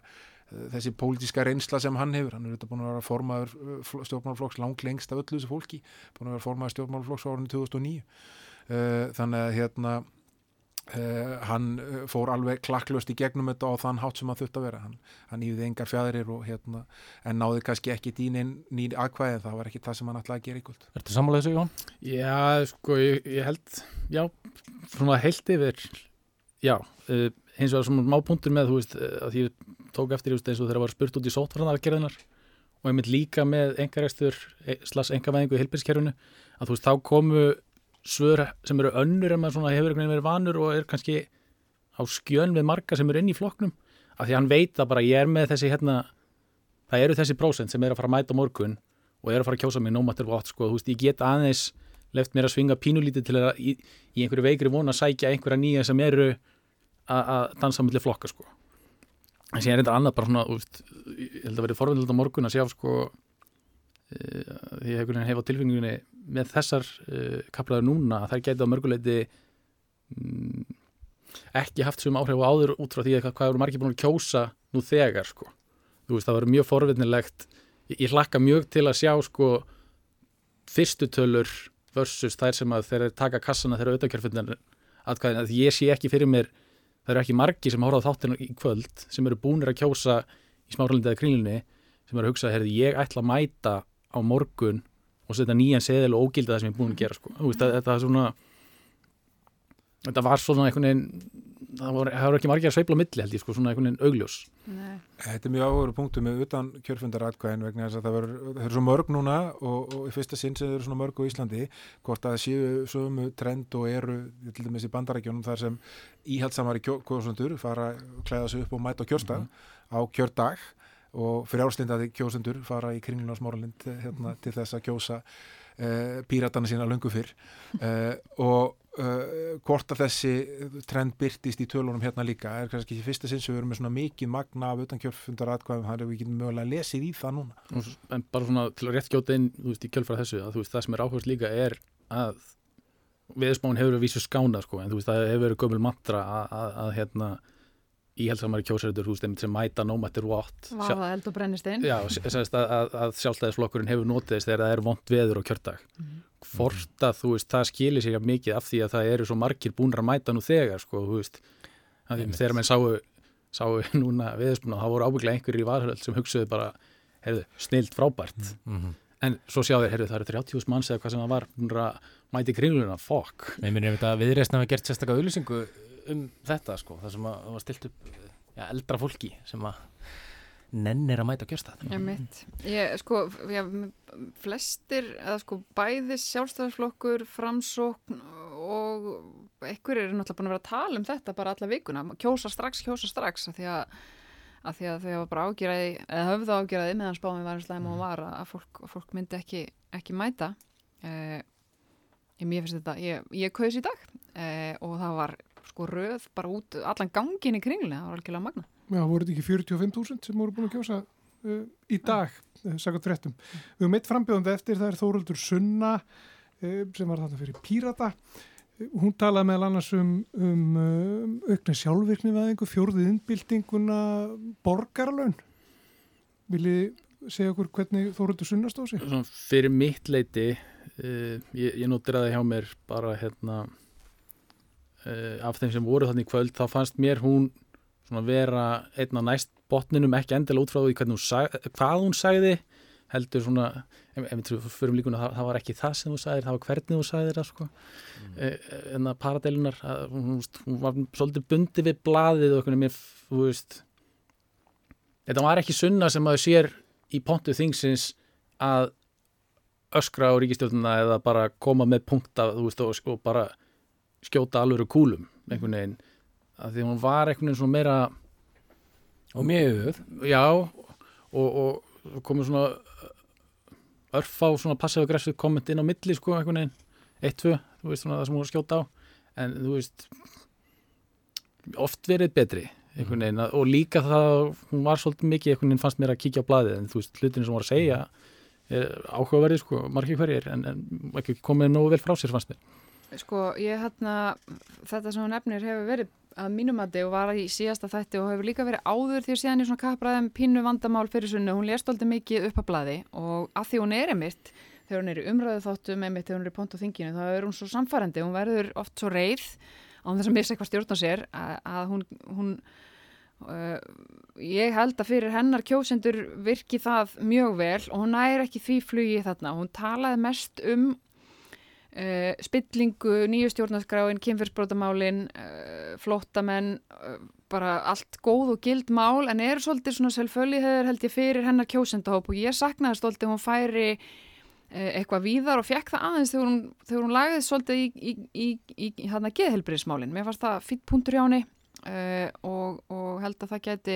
þessi pólitíska reynsla sem hann hefur hann er auðvitað búin að vera formaður uh, stjórnmálaflokks langlengst af öllu þessu fólki búin að vera formaður stjórnmálaflokks á árunni 2009 uh, þannig að hérna Uh, hann fór alveg klakklöst í gegnum þetta á þann hátt sem hann þurft að vera. Hann, hann yfirði engar fjæðrir og hérna en náði kannski ekki dýnin nýn aðkvæðin, það var ekki það sem hann ætlaði að gera í kvöld. Ertu sammála þessu, Jón? Já, sko, ég, ég held, já, svona heilt yfir, já, uh, hins vegar svona má punktur með, þú veist, uh, að ég tók eftir, eins og þegar var spurt út í sótvarnargerðinar og einmitt líka með engarestur, slags engavæðingu í heilbíðskerfinu, að þú veist, þá komu svör sem eru önnur en maður hefur einhvern veginn verið vanur og er kannski á skjön við marga sem eru inn í flokknum, af því hann veit að bara ég er með þessi, hérna, það eru þessi prósent sem er að fara að mæta morgun og er að fara að kjósa mig no matter what sko, þú veist, ég get aðeins left mér að svinga pínulítið til að í, í einhverju veikri von að sækja einhverja nýja sem eru að dansa millir flokka sko en síðan er þetta annað bara svona, veist ég held að verið forvindilegt á morgun að sjá sko uh, því ég hef hef á tilfengunni með þessar uh, kaplaður núna að þær gæti á mörguleiti mm, ekki haft sem áhrif á áður út frá því að hvað eru margir búin að kjósa nú þegar sko. Veist, það var mjög forvindilegt ég, ég hlakka mjög til að sjá sko fyrstu tölur versus þær sem að þeir taka kassana þegar auðvitað atkvæðin. Að ég sé ekki fyrir mér það eru ekki margi sem horfa á þáttinu í kvöld sem eru búinir að kjósa í smáralindi eða kringlunni sem eru að hugsa, herði, ég ætla að mæta á morgun og setja nýjan seðil og ógilda það sem ég er búin að gera sko. veist, þetta er svona þetta var svona einhvern veginn það voru, það voru ekki margir að sveifla milli held ég sko, svona einhvern veginn augljós Nei. Þetta er mjög áhugur punktu með utan kjörfundaratkvæðin vegna þess að það verður, svo mörg núna og, og í fyrsta sinn sem það eru svona mörg á Íslandi hvort að það séu sömu trend og eru til dæmis í bandarækjónum þar sem íhaldsamari kjósundur fara að klæða sig upp og mæta á kjörstað mm -hmm. á kjördag og frjálslindaði kjósundur fara í kringlun á smáralind hérna, til þess að kjósa uh, píratana sína lungu fyrr uh, og Uh, hvort að þessi trend byrtist í tölunum hérna líka. Er kannski ekki fyrsta sinn sem við erum með svona mikið magna af utankjörfundar atkvæðum þannig að við getum mögulega lesið í það núna. En bara svona til að rétt gjóta inn veist, í kjölfara þessu að veist, það sem er áherslu líka er að viðspán hefur verið vísu skána sko, en veist, það hefur verið gömul mantra að, að, að hérna íhaldsamari kjósæriður sem mæta no matter what Vaða eld og brennistein Já, að, að, að sjálfstæðisflokkurinn hefur notið þess þegar það er vond veður á kjördag. Mm. Hvort að þú veist, það skilir sér mikið af því að það eru svo margir búinir að mæta nú þegar sko, þú veist. Þegar menn sáu, sáu núna viðspuna, þá voru ábygglega einhverjir í varhöld sem hugsaðu bara, heyrðu, snilt frábært. Mm -hmm. en svo sjáðu, heyrðu, það eru 30.000 manns eða hvað sem það var, búinir að mæti kringluna, fokk Nei, mér þetta viðreysna að við gert sérstaklega auðlýsingu um þetta sko, það sem að, að stilt upp ja, eldra fólki sem að nennir að mæta kjörstað. Já, mitt. Ég, sko, já, flestir, eða sko, bæðis sjálfstæðarflokkur, framsókn og einhver er náttúrulega búin að vera að tala um þetta bara alla vikuna, kjósa strax, kjósa strax að því að, að því að þau hafa bara ágjörði, eða höfðu ágjörði meðan spámið var eins og það var að fólk, fólk myndi ekki, ekki mæta. Eh, ég mér finnst þetta, ég, ég kaus í dag. Eh, og það var sko röð bara út allan gangin í kringlunni, það var algjörlega magna Já, voru þetta ekki 45.000 sem voru búin að kjósa uh, í dag, uh, sagðat fréttum. Við höfum eitt frambjóðandi eftir, það er Þóruldur Sunna uh, sem var þarna fyrir Pírata. Hún talaði meðal annars um, um aukna sjálfvirkni einhver fjórðið innbildinguna borgarlaun. Viljið segja okkur hvernig Þóruldur Sunna stóð sig? Svona fyrir mitt leiti, ég, ég nótir að það hjá mér bara hérna af þeim sem voru þannig kvöld, þá fannst mér hún svona vera einna næst botninum ekki endilega út frá því hún sag, hvað hún sagði heldur svona, ef við fyrir um líkuna það, það var ekki það sem þú sagðir, það var hvernig þú sagðir það sko mm. e, en að paradeilunar, að, hún, hún var svolítið bundi við blaðið og eitthvað mér, þú veist þetta var ekki sunna sem að sér í pontu þingsins að öskra á ríkistjóðuna eða bara koma með punkta veist, og, og bara skjóta alvöru kúlum einhvern veginn að því hún var einhvern veginn svona meira og mjög já og, og komið svona örf á svona passiv-aggressiv komment inn á milli sko einhvern veginn. Eitt, tvö, þú veist svona það sem hún skjóta á. En þú veist oft verið betri einhvern veginn og líka það hún var svolítið mikið einhvern veginn fannst mér að kíkja á bladið en þú veist hlutinu sem hún var að segja er áhugaverðið sko, margir hverjir en, en ekki komið nógu vel frá sér fannst mér Sko ég hérna þetta sem hún nefnir hefur verið að mínumati og var í síðasta þætti og hefur líka verið áður því að síðan í svona kappræðum pínu vandamál fyrir sunnu, hún lést alltaf mikið upp að bladi og að því hún er emitt þegar hún er í umræðu þáttum emitt þegar hún er í pont og þinginu þá er hún svo samfærandi, hún verður oft svo reið á þess að missa eitthvað stjórn á sér að, að hún, hún uh, ég held að fyrir hennar kjósendur virki það mjög vel og hún er ekki því flugi þarna, hún talaði mest um Uh, spillingu, nýju stjórnarskráin, kynfyrsbrótamálin, uh, eh, flóttamenn, uh, bara allt góð og gild mál en er svolítið svona selvfölliheður held ég fyrir hennar kjósendahóp og ég saknaði svolítið hún færi eitthvað víðar og fekk það aðeins þegar hún, þegar hún lagði svolítið í, í, í, í hérna geðhelbriðismálin. Mér fannst það fýtt punktur hjá henni og, og held að það geti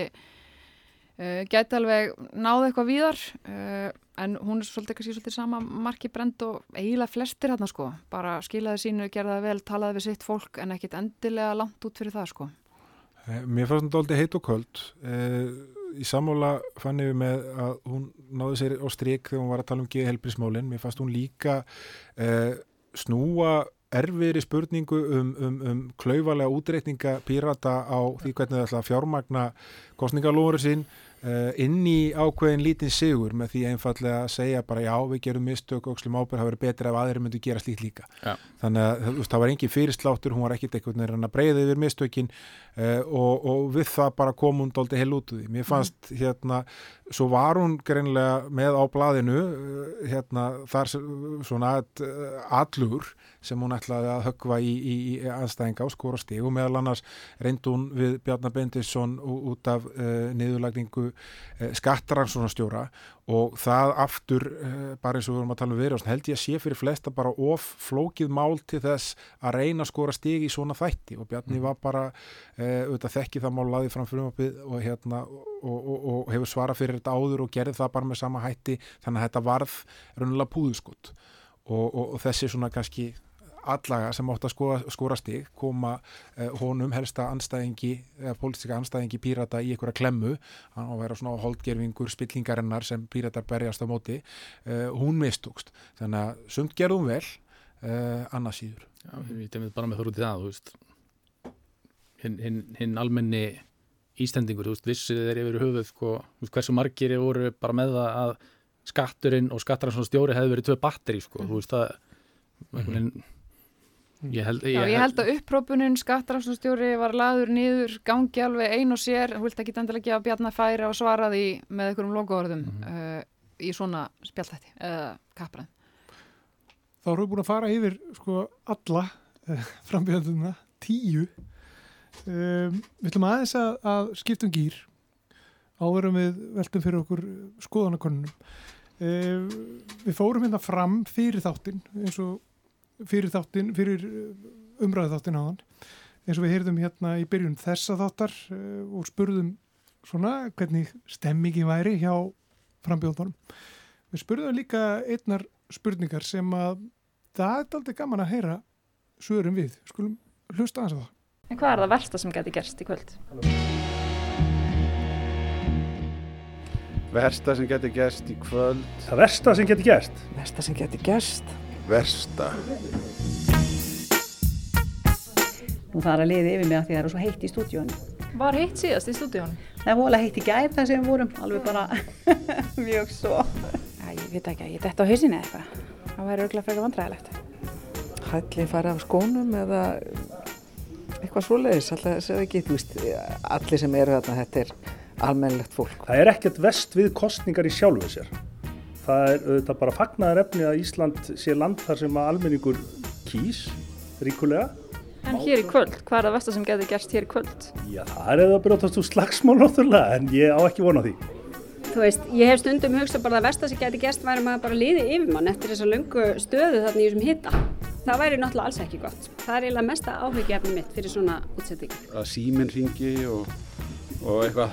Uh, gæti alveg náðu eitthvað víðar uh, en hún er svolítið kannski svolítið sama marki brend og eiginlega flestir hérna sko, bara skilaði sínu, gerði það vel talaði við sitt fólk en ekkit endilega langt út fyrir það sko. Eh, Mér fannst þetta aldrei heit og köld. Eh, í sammála fann ég með að hún náði sér á stryk þegar hún var að tala um geðhelbrismálin, mér fannst hún líka eh, snúa erfiðri spurningu um, um, um klauvalega útreikninga pírata á því hvernig það ætla að fjármagna kostningalóður sín inn í ákveðin lítinn sigur með því einfallega að segja bara já við gerum mistök og slum ábyrð það verið betra ef aðrir myndu gera slíkt líka. Já. þannig að þú veist, það var engin fyrirsláttur hún var ekkit einhvern veginn að breyða yfir mistökin uh, og, og við það bara kom hún dóldi heil út úr því. Mér fannst hérna svo var hún greinlega með á blaðinu uh, hérna þar svona allur sem hún ætlaði að höggva í, í, í anstæðinga og skora stig. Og meðal annars reyndi hún við Bjarnar Bendisson út af uh, niðurlagningu uh, skattaransónastjóra og það aftur uh, bara eins og við vorum að tala um verið held ég að sé fyrir flesta bara of flókið mál til þess að reyna að skora stig í svona þætti. Og Bjarni var bara auðvitað þekki það mál laðið fram frumapið og, hérna, og, og, og hefur svarað fyrir þetta áður og gerði það bara með sama hætti. Þannig að þetta varð raunilega púðuskott og, og, og þessi svona kannski allaga sem átt að skora, skora stig koma eh, honum helsta anstæðingi, eða pólitíska anstæðingi pírata í einhverja klemmu, hann á að vera svona holdgerfingur spillingarinnar sem píratar berjast á móti, eh, hún mistókst. Þannig að sumt gerðum vel eh, annars síður. Já, ég demið bara með þóru til það, þú veist. Hinn hin, hin almenni Íslendingur, þú veist, vissið þeir yfir höfuð, sko, hversu margir voru bara með það að skatturinn og skattaransson stjóri hefði verið tvö batteri, sko, þú veist, það mm -hmm. Ég held, Já, ég held að upprópunin skattaransstjóri var laður niður, gangi alveg ein og sér, þú vilt ekki endilega gefa bjarnar færi og svara því með einhverjum logoorðum mm -hmm. uh, í svona spjalltætti eða kappræð. Þá erum við búin að fara yfir sko alla uh, frambjönduna, tíu. Um, við ætlum aðeins að, að skiptum gýr áverum við veltum fyrir okkur skoðanakonunum. Um, við fórum hérna fram fyrir þáttinn eins og fyrir þáttin, fyrir umræðu þáttin á hann eins og við heyrðum hérna í byrjun þessa þáttar uh, og spurðum svona hvernig stemmingi væri hjá frambjóðunum. Við spurðum líka einnar spurningar sem að það er aldrei gaman að heyra svörum við. Skulum hlusta aðeins á það. En hvað er það versta sem geti gerst í kvöld? Versta sem geti gerst í kvöld Það versta sem geti gerst? Versta sem geti gerst? Versta Nú fara liði yfir mig að því það eru svo heitt í stúdíónu. Var heitt síðast í stúdíónu? Það er vola heitt í gær þar sem við vorum, alveg bara mjög svo. Æ, ég veit ekki, ég dætt á hausinni eða eitthvað. Það væri örgulega frekar vandræðilegt. Hætli fara af skónum eða eitthvað svoleiðis, alltaf þess að ekki, þú veist, allir sem eru þarna, þetta er almennilegt fólk. Það er ekkert vest við kostningar í sjálfu sér. Það er auðvitað bara fagnaðar efni að Ísland sé land þar sem að almenningur kýs ríkulega. En hér í kvöld, hvað er það versta sem geti gerst hér í kvöld? Já, það er eða að brjótast úr slagsmál náttúrulega, en ég á ekki vona því. Þú veist, ég hef stundum hugsað bara að versta sem geti gerst væri maður bara liði yfir mann eftir þessa löngu stöðu þarna í þessum hitta. Það væri náttúrulega alls ekki gott. Það er eiginlega mesta áhyggjefni mitt fyrir svona útsetting. að síminn ringi og, og eitthvað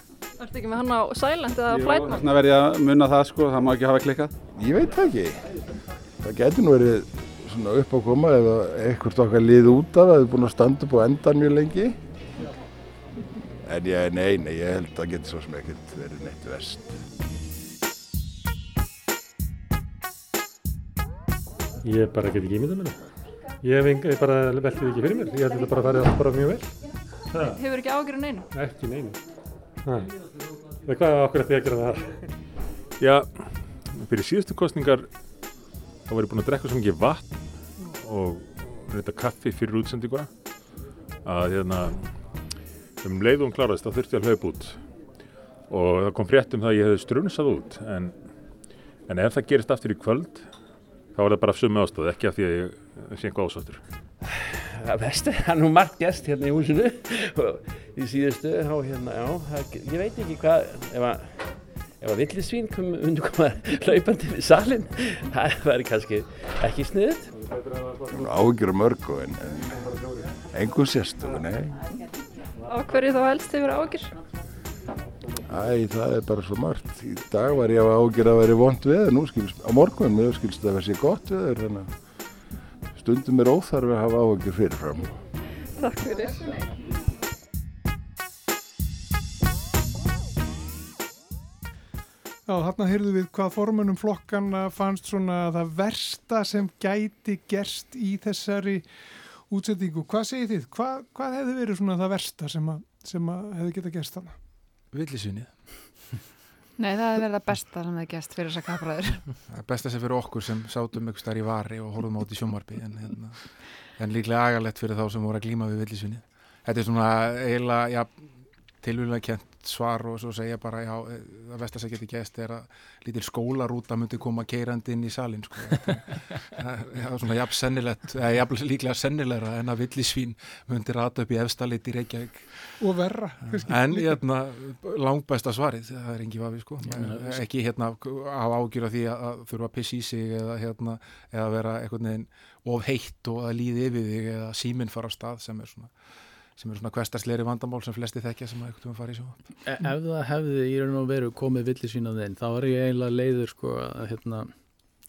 Ertu ekki með hann á silent eða flight mode? Þarna verð ég að munna það sko, það má ekki hafa klikkað Ég veit það ekki. Það getur nú verið svona upp á koma ef eitthvað okkar lið út af að það er búin að standa upp á endan mjög lengi. En ég, nei, nei, ég held að það getur svo sem ekkert verið neitt verst. Ég bara get ekki ímyndað mér það. Ég hef enga, ég bara veltið ekki fyrir mér. Ég held að þetta bara farið allt bara mjög vel. Það, Hefur ekki ágjörð neinu? ekki neinu. Það. Það hvað er okkur að því að gera það? Já, fyrir síðustu kostningar þá var ég búinn að drekka svo mikið vatn og reynda kaffi fyrir útsendinguna að hérna um leið og hún kláraðist þá þurfti ég að hlaupa út og það kom frétt um það að ég hefði strunsað út en, en ef það gerist aftur í kvöld þá var það bara af sömu ástöð, ekki af því að ég sé ásáttur. Það vestu, það er nú margt gæst hérna í húsinu og í síðustu, þá hérna, já, það, ég veit ekki hvað, ef að, ef að villisvín kom, undir koma hlaupandi við salin, það væri kannski ekki sniðut. Áhyggjur af mörgu en, en engum sérstöku, nei. Á hverju þá helst hefur ágjör? Æ, það er bara svo margt. Í dag var ég að ágjör að vera vond veður, nú skilst, á morgun, mér skilst að það sé gott veður, þannig að stundum er óþarfi að hafa ágjör fyrirfram. Takk fyrir. Já, þarna heyrðu við hvað formunum flokkana fannst svona það versta sem gæti gerst í þessari útsettingu. Hvað segir þið? Hvað, hvað hefði verið svona það versta sem, að, sem að hefði geta gerst þarna? villisvinni Nei, það er verið að besta sem það gæst fyrir þessa kapraður Það besta sem fyrir okkur sem sátum ykkur starf í vari og horfum átt í sjómarbi en, en, en líklega agalett fyrir þá sem voru að glíma við villisvinni Þetta er svona eiginlega ja, tilvíðlega kent svar og svo segja bara já, eh, það vestar sem getur gæst er að lítil skólarúta myndi koma keirandi inn í salin sko. það er svona jafn sennilegt eða jafn líklega sennilegra en að villisvín myndi rata upp í efstalit í Reykjavík. Og verra en hérna, langbæsta svarið það er engi vafi sko. Ekki hérna á ágjur af því að þurfa að pissi í sig eða hérna eða vera eitthvað nefn of heitt og að líði yfir þig eða síminn fara á stað sem er svona sem eru svona kvestarsleiri vandamál sem flesti þekkja sem að eitthvað fara í sjó e Ef það hefði í raun og veru komið villisvín á þeim þá er ég eiginlega leiður sko að, hérna,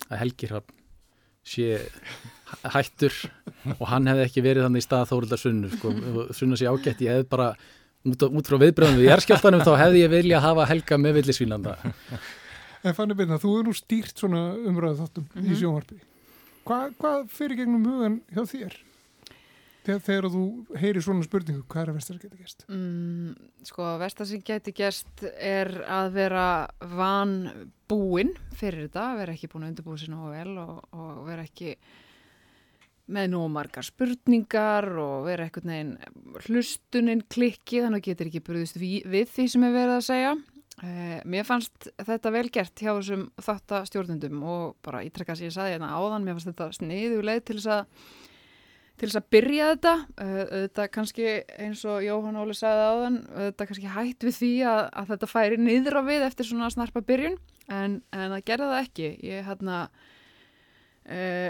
að Helgirhafn sé hættur og hann hefði ekki verið þannig í stað Þórildar Sunnu sko, Sunna sé ágætt, ég hefði bara út, út frá viðbröðum við jærskjáltanum þá hefði ég vilja hafa Helga með villisvínanda En fannig byrna, þú er nú stýrt svona umræðu þáttum mm -hmm. í sjónvarpi Hva, Hvað fyrir gegnum hugan hjá þér? Þegar, þú heyri svona spurningu, hvað er að vestar sem geti gæst? Mm, sko, vestar sem geti gæst er að vera van búinn fyrir þetta, vera ekki búin að undirbúið sér nógu vel og, og vera ekki með nógu margar spurningar og vera eitthvað neginn hlustuninn klikki, þannig að getur ekki brúðist við, við því sem er verið að segja. Eh, mér fannst þetta vel gert hjá þessum þáttastjórnundum og bara ítrekka sem ég saði hérna áðan, mér fannst þetta sniðuleið til þess að til þess að byrja þetta. Þetta kannski eins og Jóhann Óli sagði áðan, þetta kannski hætt við því að, að þetta færi niður á við eftir svona snarpa byrjun en, en það gerði það ekki. Ég hérna uh,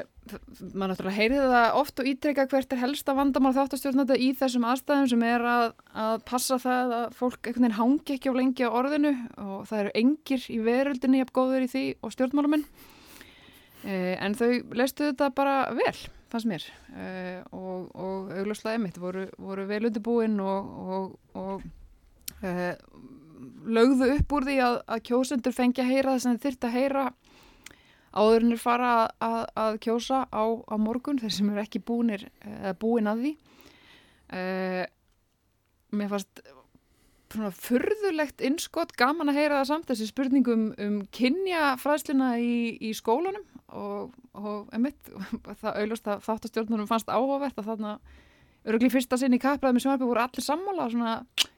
maður náttúrulega heyrði það oft og ítrekka hvert er helsta vandamál þáttastjórnanda í þessum aðstæðum sem er að, að passa það að fólk einhvern veginn hangi ekki á lengi á orðinu og það eru engir í veröldinni að góður í því og stjórnmáluminn uh, en þau leistu þetta bara vel fannst mér. Uh, og, og augljóslega emitt voru, voru vel undirbúin og, og, og uh, lögðu upp úr því að, að kjósendur fengi að heyra þess að þeir þyrta að heyra áðurinnir fara að, að kjósa á, á morgun þeir sem eru ekki búinir búin að því. Uh, mér fannst svona furðulegt innskott gaman að heyra það samt þessi spurningum um, um kynjafræðsluna í, í skólanum og, og emitt, það auðvist að þáttastjórnunum fannst áhugavert að þarna örugli fyrsta sinn í kappræðum í sjónarby voru allir sammála svona,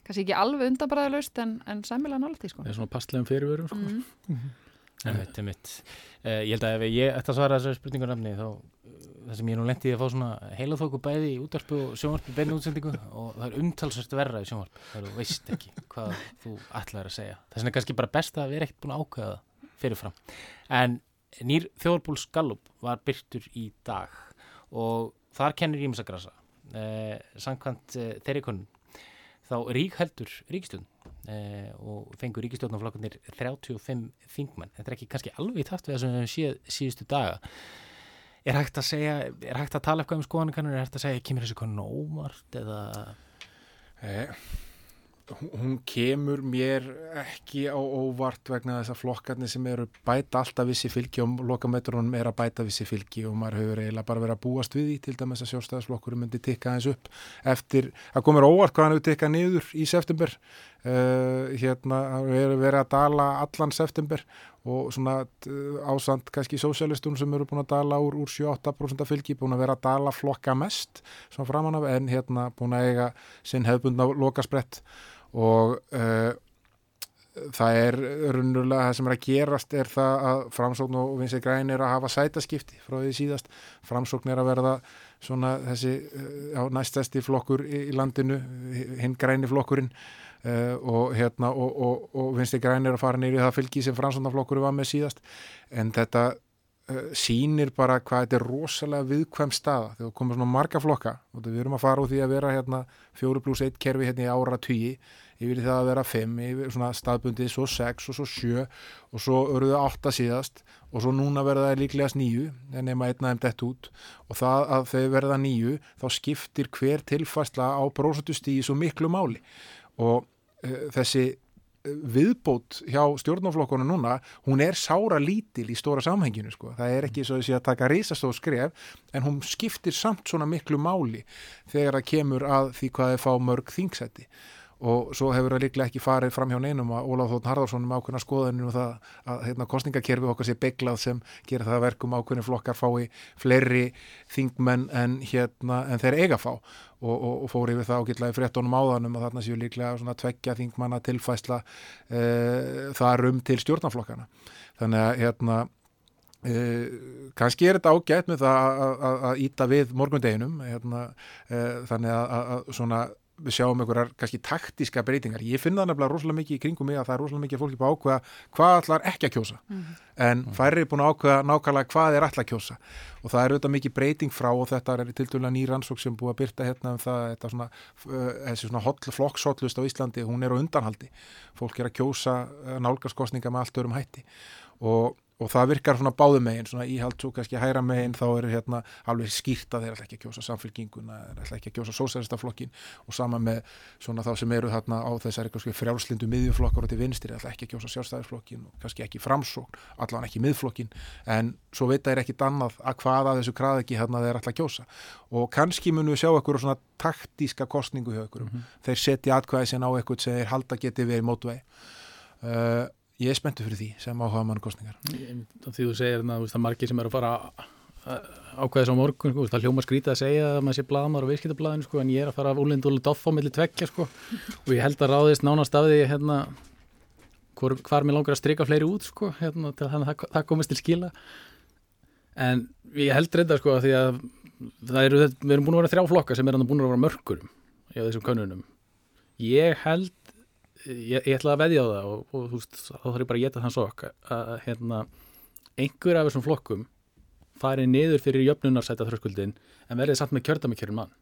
kannski ekki alveg undanbræðilegust en, en sæmilega nált í sko. Það er svona pastlegum fyrirvörum sko. Mm. Mm -hmm. Emitt, emitt. Uh, ég held að ef ég ætti að svara þessu spurningunarfni þá það sem ég nú lendi að fá svona heilaþóku bæði í útvarpu og sjónvarpu beinu útsendingu og það er umtalsvært verra í sjónvarpu þegar þú veist ekki hvað þú ætlaður að segja. Það er kannski bara best að vera ekkert búin að ákveða fyrirfram. En nýr þjóðarbúls Gallup var byrtur í dag og þar kennir ímsagrasa eh, samkvæmt eh, þeirri konun þá rík heldur ríkistjórn eh, og fengur ríkistjórnaflokkarnir 35 þingmenn. Þetta er ekki kannski alveg takt við það sem við séð síðustu daga Er hægt að segja, er hægt að tala eitthvað um skoðanakannur, er hægt að segja, kemur þessi konun óvart eða? Eh, hún kemur mér ekki á óvart vegna þess að flokkarnir sem eru bæta alltaf vissi fylgi og lokametrunum er að bæta vissi fylgi og maður hefur eiginlega bara verið að búast við því til dæmis að sjálfstæðisflokkurum myndi tikka eins upp eftir að komur óvart hvað hann hefur tikkað niður í september uh, hérna verið að dala allan september og svona uh, ásand kannski sósialistunum sem eru búin að dala úr, úr 7-8% fylgi, búin að vera að dala flokka mest svona framan af en hérna búin að eiga sinn hefðbundna lokasprett og uh, það er runnulega það sem er að gerast er það að framsókn og vinsið græn er að hafa sætaskipti frá því síðast. Framsókn er að verða svona þessi næstæsti flokkur í landinu hinn græni flokkurinn uh, og hérna og, og, og vinsið græn er að fara neyri það fylgi sem framsóknarflokkur var með síðast. En þetta sýnir bara hvað þetta er rosalega viðkvæm staða. Þegar komur svona marga flokka og við erum að fara úr því að vera hérna 4 pluss 1 kerfi hérna í ára 10 yfir það að vera 5, yfir svona staðbundið svo 6 og svo 7 og svo öruðu 8 síðast og svo núna verða það líklegast 9 en nema einna þeim dett út. Og það að þau verða 9 þá skiptir hver tilfæsla á brósatustíði svo miklu máli. Og uh, þessi viðbót hjá stjórnaflokkunum núna, hún er sára lítil í stóra samhenginu sko, það er ekki svo að, að taka risastóð skref en hún skiptir samt svona miklu máli þegar það kemur að því hvað er fá mörg þingsæti og svo hefur það líklega ekki farið fram hjá neinum að Ólaf Þóttn Harðarsson með ákveðna skoðanir og það að hérna, kostningakerfi okkar sé beglað sem gerir það að verkum ákveðni flokkar fái fleiri þingmenn en, hérna, en þeir eiga fá. Og, og, og fór yfir það ágætlega í fréttonum áðanum að þarna séu líklega tveggja þingmanna tilfæsla e, þar um til stjórnaflokkana þannig að hérna Uh, kannski er þetta ágætt með það að íta við morgundeginum hérna, uh, þannig að, að svona við sjáum einhverjar kannski taktíska breytingar. Ég finna nefnilega rosalega mikið í kringum mig að það er rosalega mikið fólki búið að ákveða hvað ætlar ekki að kjósa. Mm -hmm. en færri er búin að ákveða nákvæmlega hvað er ætla að kjósa. Og það er auðvitað mikið breyting frá og þetta er til dæla ný rannsók sem búið að byrta hérna um það þetta svona, uh, þessi svona hotl, flokkshottlust á Íslandi, hún er á undanhaldi. Fólk er að kjósa nálgarskostninga með allt örum hætti. Og og það virkar svona báðum megin, svona íhald svo kannski hæra megin, þá er hérna alveg skýrt að þeir ætla ekki að kjósa samfélkinguna þeir ætla ekki að kjósa sósælistaflokkin og sama með svona þá sem eru þarna á þessari frjálslindu miðjuflokkar og til vinstri ætla ekki að kjósa sjálfstæðisflokkin og kannski ekki framsókn, allavega ekki miðflokkin en svo veit það er ekkit annað að hvaða þessu krað ekki hérna þeir ætla að kjósa. Og kannski munum við sjá ekkur svona taktíska kostningu hjá ég er spenntu fyrir því sem áhuga mann kostningar Því þú segir að það er margir sem eru að fara ákveðis á morgun, sko, það hljóma skrítið að segja að maður sé bladamar á viðskiptablaðinu sko, en ég er að fara af úlindu og doff á milli tveggja sko, og ég held að ráðist nánast af því hérna, hvar, hvar mér langar að strika fleiri út sko, hérna, til þannig að það, komist til skila. En ég held reynda sko því að eru, við erum búin að vera þrjá flokka sem er búin að vera mörgurum í þessum konunum ég held ég, ég ætla að veðja á það og, og þú veist, þá þarf ég bara að geta þann svo að hérna, einhver af þessum flokkum farið niður fyrir jöfnunarsæta þröskuldin en verðið samt með kjördamikjörn mann.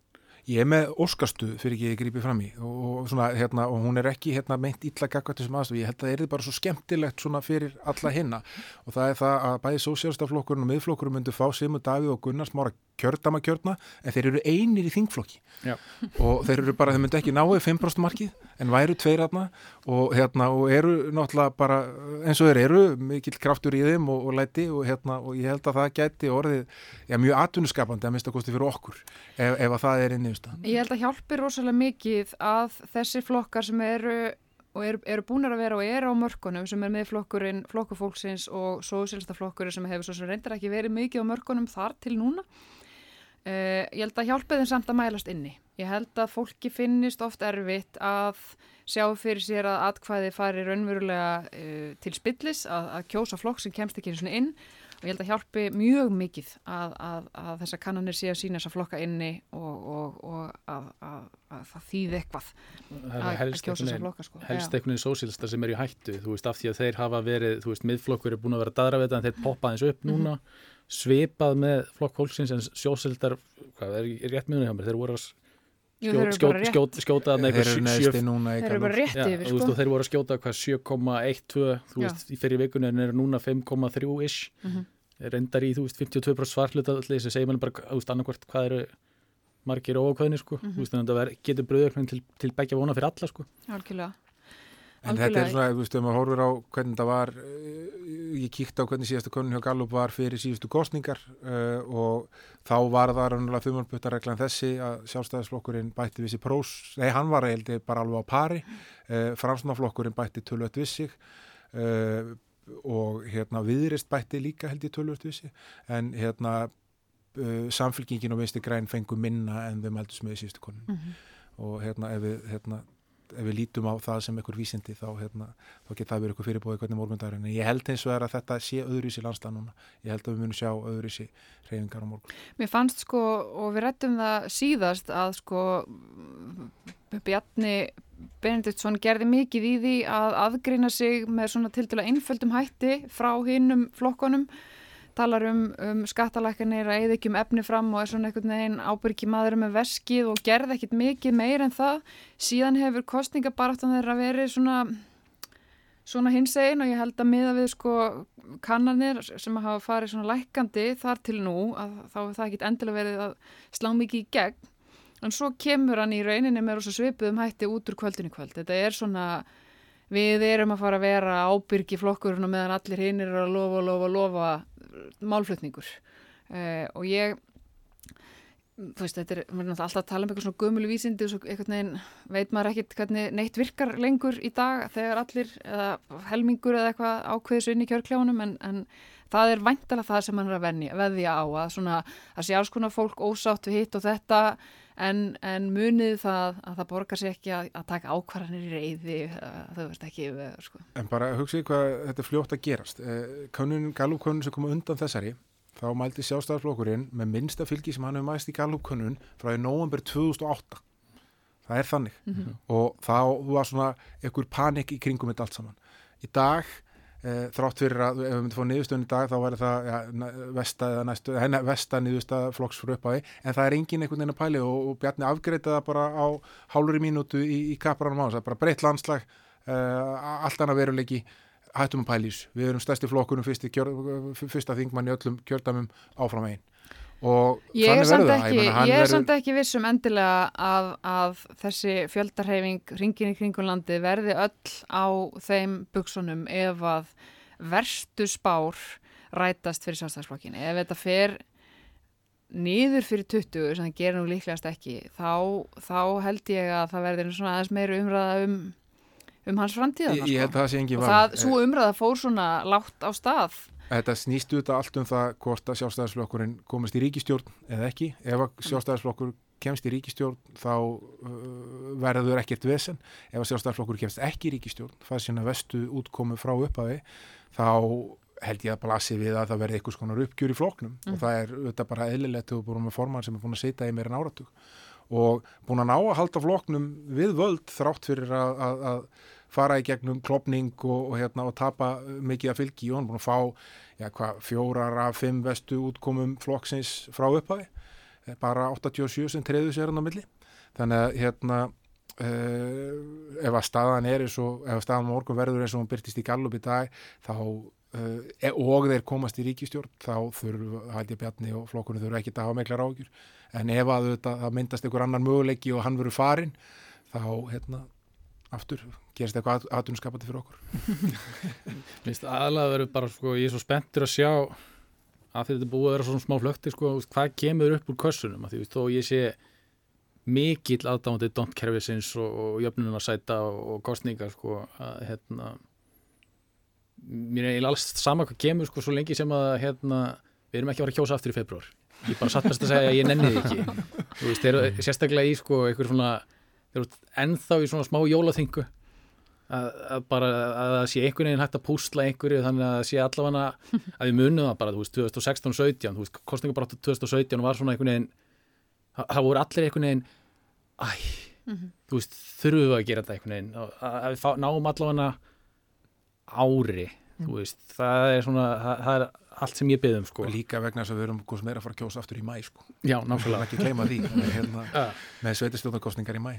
Ég er með óskastu fyrir ekki að grípi fram í og, svona, hérna, og hún er ekki hérna, meint illa gaggat þessum aðstof, ég held að það er bara svo skemmtilegt fyrir alla hinna og það er það að bæði sósjálfstaflokkurinn og miðflokkurinn myndu fá Simu Davíð og Gunnar Smára kjördamakjörna en þeir eru einir í þingflokki Já. og þeir eru bara, þeir myndu ekki náðu 5% markið en væru tveir aðna og, hérna, og eru náttúrulega bara eins og þeir eru, mikill kraftur í þeim og, og læti og, hérna, og ég held að það gæti orðið já, mjög atvinnuskapandi að mista kosti fyrir okkur ef, ef að það er inn í umstæðan. Ég held að hjálpi rosalega mikið að þessi flokkar sem eru og eru, eru búinir að vera og eru á mörkunum sem er með flokkurinn, flokkufólksins og sósélstaflokkurinn sem hefur svo sem reyndar ekki verið mikið á mörkunum þar til núna Uh, ég held að hjálpa þeim samt að mælast inni. Ég held að fólki finnist oft erfitt að sjá fyrir sér að atkvæði fari raunverulega uh, til spillis, að, að kjósa flokk sem kemst ekki eins og inn og ég held að hjálpi mjög mikið að, að, að þessa kannanir sé að sína þessa flokka inni og, og, og að það þýði eitthvað að kjósa þessa flokka. Sko. Helst einhvern veginn sósílistar sem er í hættu, þú veist, af því að þeir hafa verið, þú veist, miðflokkur er búin að vera daðraveta en þeir poppa eins upp núna. Mm -hmm svipað með flokk fólksins en sjósildar, hvað er, er rétt miðunni hjá mér, þeir voru að skjóta, þeir eru neðsti núna þeir eru bara rétt yfir sko. veist, þeir voru að skjóta 7,12 þú veist, í fyrir vikunni en eru núna 5,3 ish mm -hmm. reyndar í, þú veist, 52% svarluta allir segir mann bara, þú veist, annarkvært hvað eru margir og ákvæðinir sko mm -hmm. þú veist, þannig að það getur bröðöknum til, til begja vona fyrir alla sko Algjörlega En Algjörlega. þetta er svona, þú veist, ef maður horfur á hvernig það var, eh, ég kíkti á hvernig síðastu konun hjá Gallup var fyrir síðustu kostningar uh, og þá var það rannulega þumalputtareglan þessi að sjálfstæðisflokkurinn bætti vissi prós, nei hann var eiginlega bara alveg á pari, uh, fransnaflokkurinn bætti tölvöld vissig uh, og hérna viðrist bætti líka held í tölvöld vissi en hérna samfélkingin og vinsti græn fengu minna en þau meldus með síðustu konun mm -hmm. og hérna ef við hérna ef við lítum á það sem einhver vísindi þá, hérna, þá geta það verið eitthvað fyrirbóði hvernig morgundagur en ég held eins og er að þetta sé öðruvísi landstað núna, ég held að við munum sjá öðruvísi reyfingar á morgun. Mér fannst sko og við rettum það síðast að sko Bjarni Benediktsson gerði mikið í því að aðgreina sig með svona til dæla einföldum hætti frá hinnum flokkonum talar um, um skattalækkanir að eða ekki um efni fram og er svona einhvern veginn ábyrgi maður með veskið og gerði ekkit mikið meir en það. Síðan hefur kostningabaráttan þeirra verið svona svona hins einn og ég held að miða við sko kannanir sem hafa farið svona lækandi þar til nú að þá er það ekkit endilega verið að slá mikið í gegn. En svo kemur hann í rauninni með svipuðum hætti út úr kvöldinu kvöld. Þetta er svona við erum að fara að vera ábyrgi flokkurinn og meðan allir hinn er að lofa, lofa, lofa málflutningur. Uh, og ég þú veist, þetta er, maður er náttúrulega alltaf að tala um eitthvað svona gömulu vísindi og svo einhvern veginn veit maður ekkit hvernig neitt virkar lengur í dag þegar allir, eða helmingur eða eitthvað ákveðis inn í kjörkljónum en, en það er væntalega það sem mann er að veðja á að svona, að sé alls konar fólk ósátt við hitt og þetta en, en munið það að það borgar sér ekki að, að taka ákvarðanir í reyði, þau veist ekki yfir, sko. En bara hugsið hvað þetta fljótt að gerast. Eh, Könun, galupkönun sem koma undan þessari þá mælti sjálfstæðarflokkurinn með minnsta fylgi sem hann hefur mæst í galupkönnun frá í november 2008 það er þannig mm -hmm. og þá var svona einhver panik í kringum þetta allt saman í dag þrátt fyrir að ef við myndum að fá niðurstöðun í dag þá væri það ja, vesta eða næstu henni vesta niðurstað flokks fyrir upp á því en það er engin einhvern veginn að pæli og, og Bjarni afgreita það bara á hálfur í mínútu í, í kapranum á þess að bara breytt landslag e, allt annað veruleiki. Hættum að pælís, við erum stærsti flokkunum fyrsta þingmann í öllum kjördamum áfram einn ég verður er samt ekki vissum endilega að, að þessi fjöldarhefing ringin í kringulandi verði öll á þeim buksunum ef að verstu spár rætast fyrir sjálfstæðsflokkinu ef þetta fer nýður fyrir 20 sem það gerir nú líklegast ekki þá, þá held ég að það verður svona aðeins meira umræða um um hans framtíða ég, ég held að það sé engin var og það, svo umræða fór svona látt á stað Þetta snýst út allt um það hvort að sjálfstæðarsflokkurinn komast í ríkistjórn eða ekki, ef að sjálfstæðarsflokkur kemst í ríkistjórn þá uh, verður ekkert vesen. Ef að sjálfstæðarsflokkur kemst ekki í ríkistjórn sem að vestu útkomu frá upphafi þá held ég að blasi við að það verði einhvers konar uppgjur í floknum mm. og það er auðvitað bara eðlilegt við búum með forman sem er búin að setja í meira en áratug. Og búin að ná að halda floknum við völd þrátt fyrir að, að, að fara í gegnum klopning og, og, hérna, og tapa mikið að fylgi. Og hann búin að fá já, hva, fjórar af fimm vestu útkomum flokksins frá upphafi. Eh, bara 87 sem treðu sér hann á milli. Þannig að hérna uh, ef að staðan er eins og ef að staðan morgun verður eins og hann byrtist í Gallup í dag þá uh, og þeir komast í ríkistjórn þá þurfu haldið Bjarni og flokkurinn þurfu ekki að hafa meiklar ágjur en ef að það myndast einhver annan möguleiki og hann verður farin þá hérna aftur gerist eitthvað aðtunskapandi fyrir okkur. Minnst aðalega verður bara sko, ég er svo spenntur að sjá að þetta búið að vera svona smá flökti sko, hvað kemur upp úr kössunum? Því þó ég sé mikill aðdáðandi domtkerfisins og, og jöfnunum að sæta og, og kostningar sko, að hérna mér er alls sama hvað kemur sko, svo lengi sem að hérna, við erum ekki að vera kjósa aftur í februar ég bara satt mest að segja að ég nenni þið ekki. Veist, eru sérstaklega í sko, einhver svona þeir eru ennþá í svona smá jólaþingu að, að bara að það sé einhvern veginn hægt að púsla einhverju þannig að það sé allavega að við munum það bara, þú veist, 2016 og 17 þú veist, kostningabráttu 2017 var svona einhvern veginn það voru allir einhvern veginn æ, mm -hmm. þú veist, þurfum við að gera þetta einhvern veginn að við fá, náum allavega ári, mm. þú veist það er svona, það, það er allt sem ég beðum sko. Líka vegna þess að við erum góðs meira að fara að kjósa aftur í mæ sko. Já, nákvæmlega. ekki gleyma því hérna, með sveitistjóðarkostningar í mæ.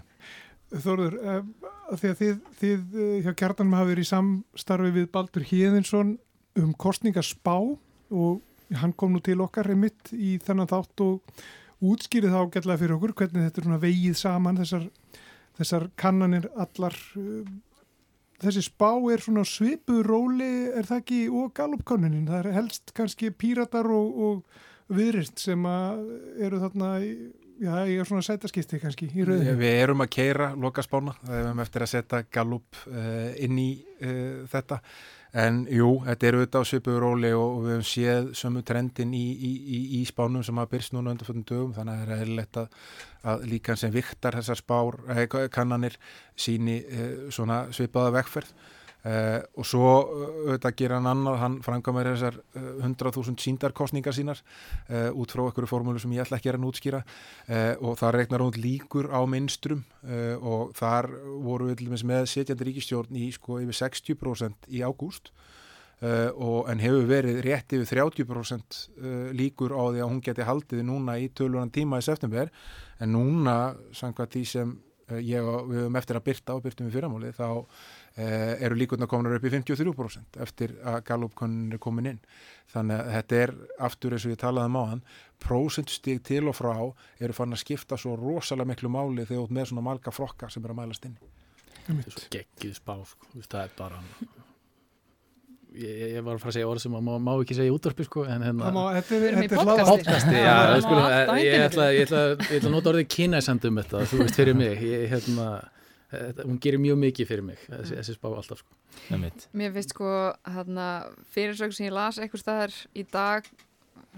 Þorður, uh, því að þið, þið uh, hjá kjartanum hafa verið í samstarfi við Baldur Híðinsson um kostningarspá og hann kom nú til okkar reymitt í þennan þátt og útskýrið þá gætlega fyrir okkur hvernig þetta er svona vegið saman þessar, þessar kannanir allar uh, þessi spá er svona svipu róli er það ekki og galupkonunin það er helst kannski píratar og, og viðrist sem eru þarna já, ég er svona sætaskipti kannski í rauðinu. Við erum að keira loka spána, við erum eftir að setja galup uh, inn í uh, þetta En jú, þetta er auðvitað á svipuður róli og við hefum séð sömu trendin í, í, í, í spánum sem hafa byrst núna undir fyrir dögum. Þannig að það er eðlilegt að, að líka sem viktar þessar spár, eh, kannanir síni eh, svipaða vegferð Uh, og svo uh, auðvitað gera hann annað hann frangamæri þessar uh, 100.000 síndarkostningar sínar út frá einhverju formúlu sem ég ætla ekki að reyna útskýra. Og það regnar út líkur á minnstrum og þar voru við með setjandi ríkistjórn í sko yfir 60% í ágúst. En hefur verið rétt yfir 30% líkur á því að hún geti haldið núna í tölvöran tíma í september. En núna samkvæmt því sem ég og við höfum eftir að byrta og byrtum við fyrramáli þá Eh, eru líkurna komin upp í 53% eftir að Gallup-konun er komin inn. Þannig að þetta er aftur eins og ég talaði um á hann prósentstík til og frá eru fann að skipta svo rosalega miklu máli þegar út með svona malga frokka sem er að mælast inn Þetta er svo geggið spá sko. það er bara ég, ég var að fara að segja orð sem að má, má ekki segja í útvarpi sko, en hérna Það má, þetta er, podcasti. já, má skulum, ég, ég, ætla, ég, ætla, ég ætla að nota orðið kynæsand um þetta, þú veist, fyrir mig. Ég, hérna, hún gerir mjög mikið fyrir mig, þessi, þessi spá alltaf sko. Mér finnst sko hérna, fyrirsögn sem ég las eitthvað staðar í dag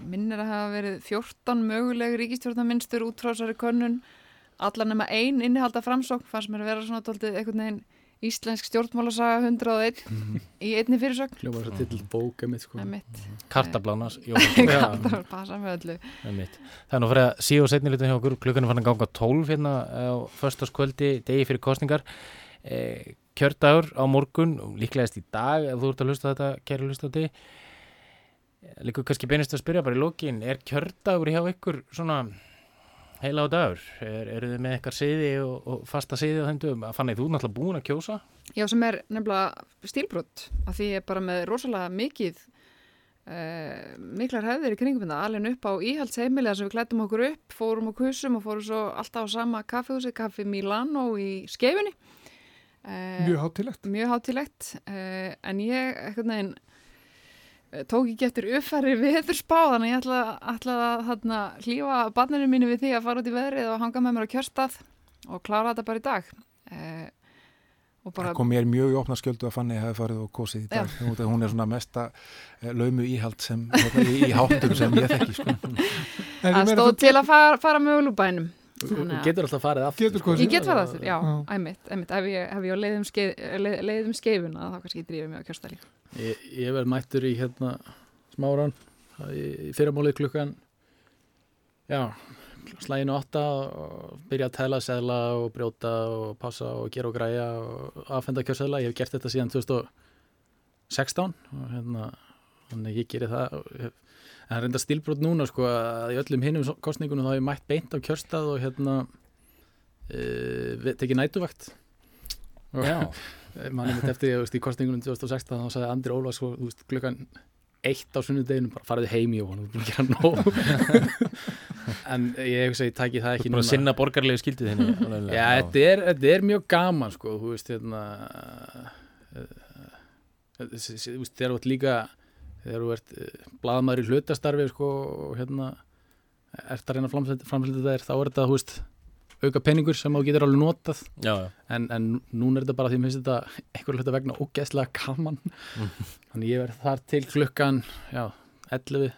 minnir að hafa verið 14 möguleg ríkistjórnarmynstur út frá þessari könnun. Allar nema ein innihalda framsókn fannst mér að vera svona tóltið einhvern veginn íslensk stjórnmálasaga 101 í einni fyrirsögn. Hljóma þess að til bóka mitt sko. Einmitt. Kartablánas Kartablánas, passa með öllu. Einmitt. Það er nú fyrir að síðu og setni hlutin hjá okkur. Klukkan er fann að ganga 12 hérna á förstaskvöldi, degi fyrir kostningar eh, kjördagur á morgun líklegast í dag ef þú ert að hlusta á þetta, kæri hlustandi. Líka kannski beinist að spyrja bara í lókin, er kjördagur hjá ykkur svona heila á dagur. Er, eru þið með eitthvað siði og, og fasta siði á þeim dögum, fannir þú náttúrulega búin að kjósa. Já, sem er nefnilega stílbrott af því ég er bara með rosalega mikið uh, miklar hefðir í kringum þetta, alveg upp á íhaldsheimilega sem við klættum okkur upp, fórum og kusum og fórum svo alltaf á sama kaffehúsi Kaffi Milano í skeifunni. Uh, Mjög hátilegt Mjög hátilegt, uh, en ég eitthvað eh, tók ekki eftir uppfæri veðurspá þannig ég ætla, ætla að hlífa barninu mínu við því að fara út í veðrið og hanga með mér á kjörstað og klára þetta bara í dag og bara Það kom mér mjög í opna skjöldu að Fanny hafi farið og kosið í dag. Af Hún er svona mesta eh, laumu íhald sem, í, í háttum sem ég þekki. Sko. Það stóð til að fara, fara með úlúbænum. Þú getur alltaf farið aftur. Getur sko Ég get farið aftur, já, æmitt, æmitt, ef ég, ef ég á leiðum, skeið, leið, leiðum skeifuna þá kannski ég á kjörstæli. Ég, ég verð mættur í hérna smáran í, í fyrramáli klukkan já, slæginu átta og byrja að tæla, segla og brjóta og passa og gera og græja og aðfenda kjörseðla. Ég hef gert þetta síðan 2016 og hérna, ég gerir það og En það er enda stílbrot núna sko að í öllum hinnum kostningunum þá hef ég mætt beint á kjörstað og hérna e, tekið nætuvakt. Já. mann er mitt eftir ég, veist, í kostningunum 2016 þá sagði Andri Ólafs sko, klukkan eitt á sunnudeginu bara farið heim í og hann er búin að gera nóg en ég hef ég tæki það ekki að sinna borgarlegu skildið alveg, já, þetta er, þetta er mjög gaman sko, þú veist, hérna þessi- þessi- þú veist, þegar þú ert líka þegar þú ert blaðmaður í hlutastarfi sko, og hérna ert að reyna að framfylgja þær þá er þetta, veist, auka peningur sem þú getur alveg notað Já, já. En, en núna er þetta bara því að mér finnst þetta einhver hluta vegna ógeðslega gaman þannig ég verð þar til klukkan já, 11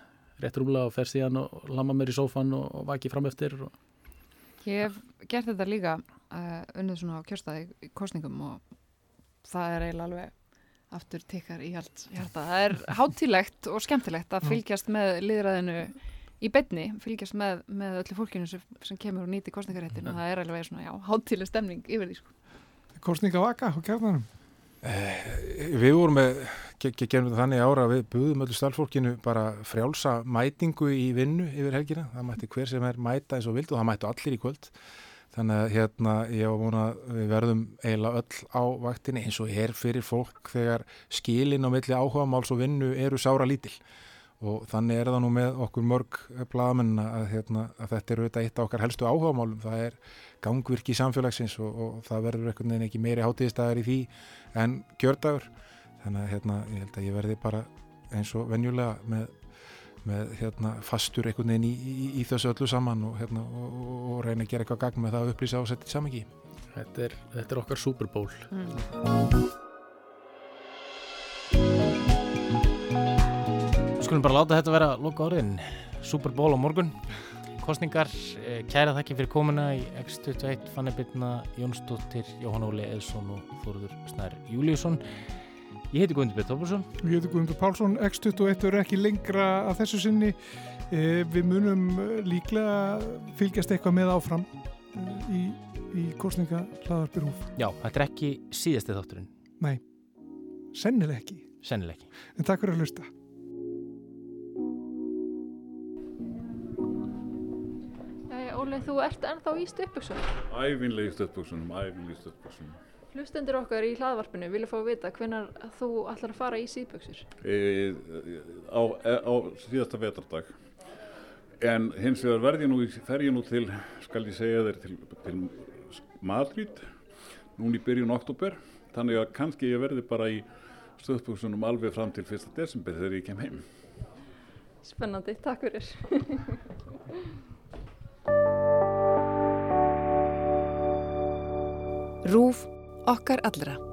rétt rúmlega og fer síðan og lama mér í sófan og, og vaki fram eftir og... Ég hef gert þetta líka uh, unnið svona á kjörstaði í kostningum og það er eiginlega alveg aftur tikkar í allt hjarta. Það er hátilegt og skemmtilegt að fylgjast með liðræðinu í beinni, fylgjast með, með öllu fólkinu sem, sem kemur og nýti kostningaréttin og það er alveg svona, já, hátileg stemning yfir því, sko. Kostningavaka á kjarnanum Við vorum með, ge- ge- gerum þetta þannig ára að við buðum öllu starfsfólkinu bara frjálsa mætingu í vinnu yfir helgina. Það mætti hver sem er mæta eins og vild og það mættu allir í kvöld. Þannig að hérna ég vona að við verðum eiginlega öll á vaktinni eins og er fyrir fólk þegar skilin á milli áhuga máls og vinnu eru sára lítil. Og þannig er það nú með okkur mörg blaðamenn að, hérna, að þetta er auðvitað eitt af okkar helstu áhugamálum. Það er gangvirki samfélagsins og, og það verður einhvern veginn ekki meiri hátíðistæðar í því en kjördagur. Þannig að hérna, ég held að ég verði bara eins og venjulega með, með hérna, fastur einhvern veginn í, í, í þessu öllu saman og, hérna, og, og, og reyna að gera eitthvað gagn með það að upplýsa og setja í samengi. þetta, er, þetta er okkar Super Bowl. Við skulum bara láta þetta vera loka orðin. Super Bowl á morgun. Kostningar, eh, kæra þakki fyrir komuna í X21, Fanny Birna Jónsdóttir, Jóhann Óli Eðsson og Þóruður Snær Júliusson Ég heiti Guðmundur Björn Tópulsson Ég heiti Guðmundur Pálsson, X21 er ekki lengra að þessu sinni. Eh, við munum líklega fylgjast eitthvað með áfram eh, í, í kostninga hlaðarpir húf. Já, þetta er ekki síðasti þátturinn Nei, sennileg ekki. Sennileg ekki En takk fyrir að hlusta. Jæja, Óli, þú ert ennþá í stuppbuxum. Æfinlega í stöðbuksunum, æfinlega í stöðbuksunum. Hlustendur okkar í hlaðvarpinu vilja fá að vita hvenar þú ætlar að fara í síðbuxur. E, á, e, á síðasta vetardag. En hins vegar verð ég nú, í- fer ég nú til, skal ég segja þér, til, til Madrid, núna í byrjun oktober. Þannig að kannski ég verði bara í stöðbuksunum alveg fram til 1. desember þegar ég kem heim. Spennandi, takk fyrir. Rúf okkar allra.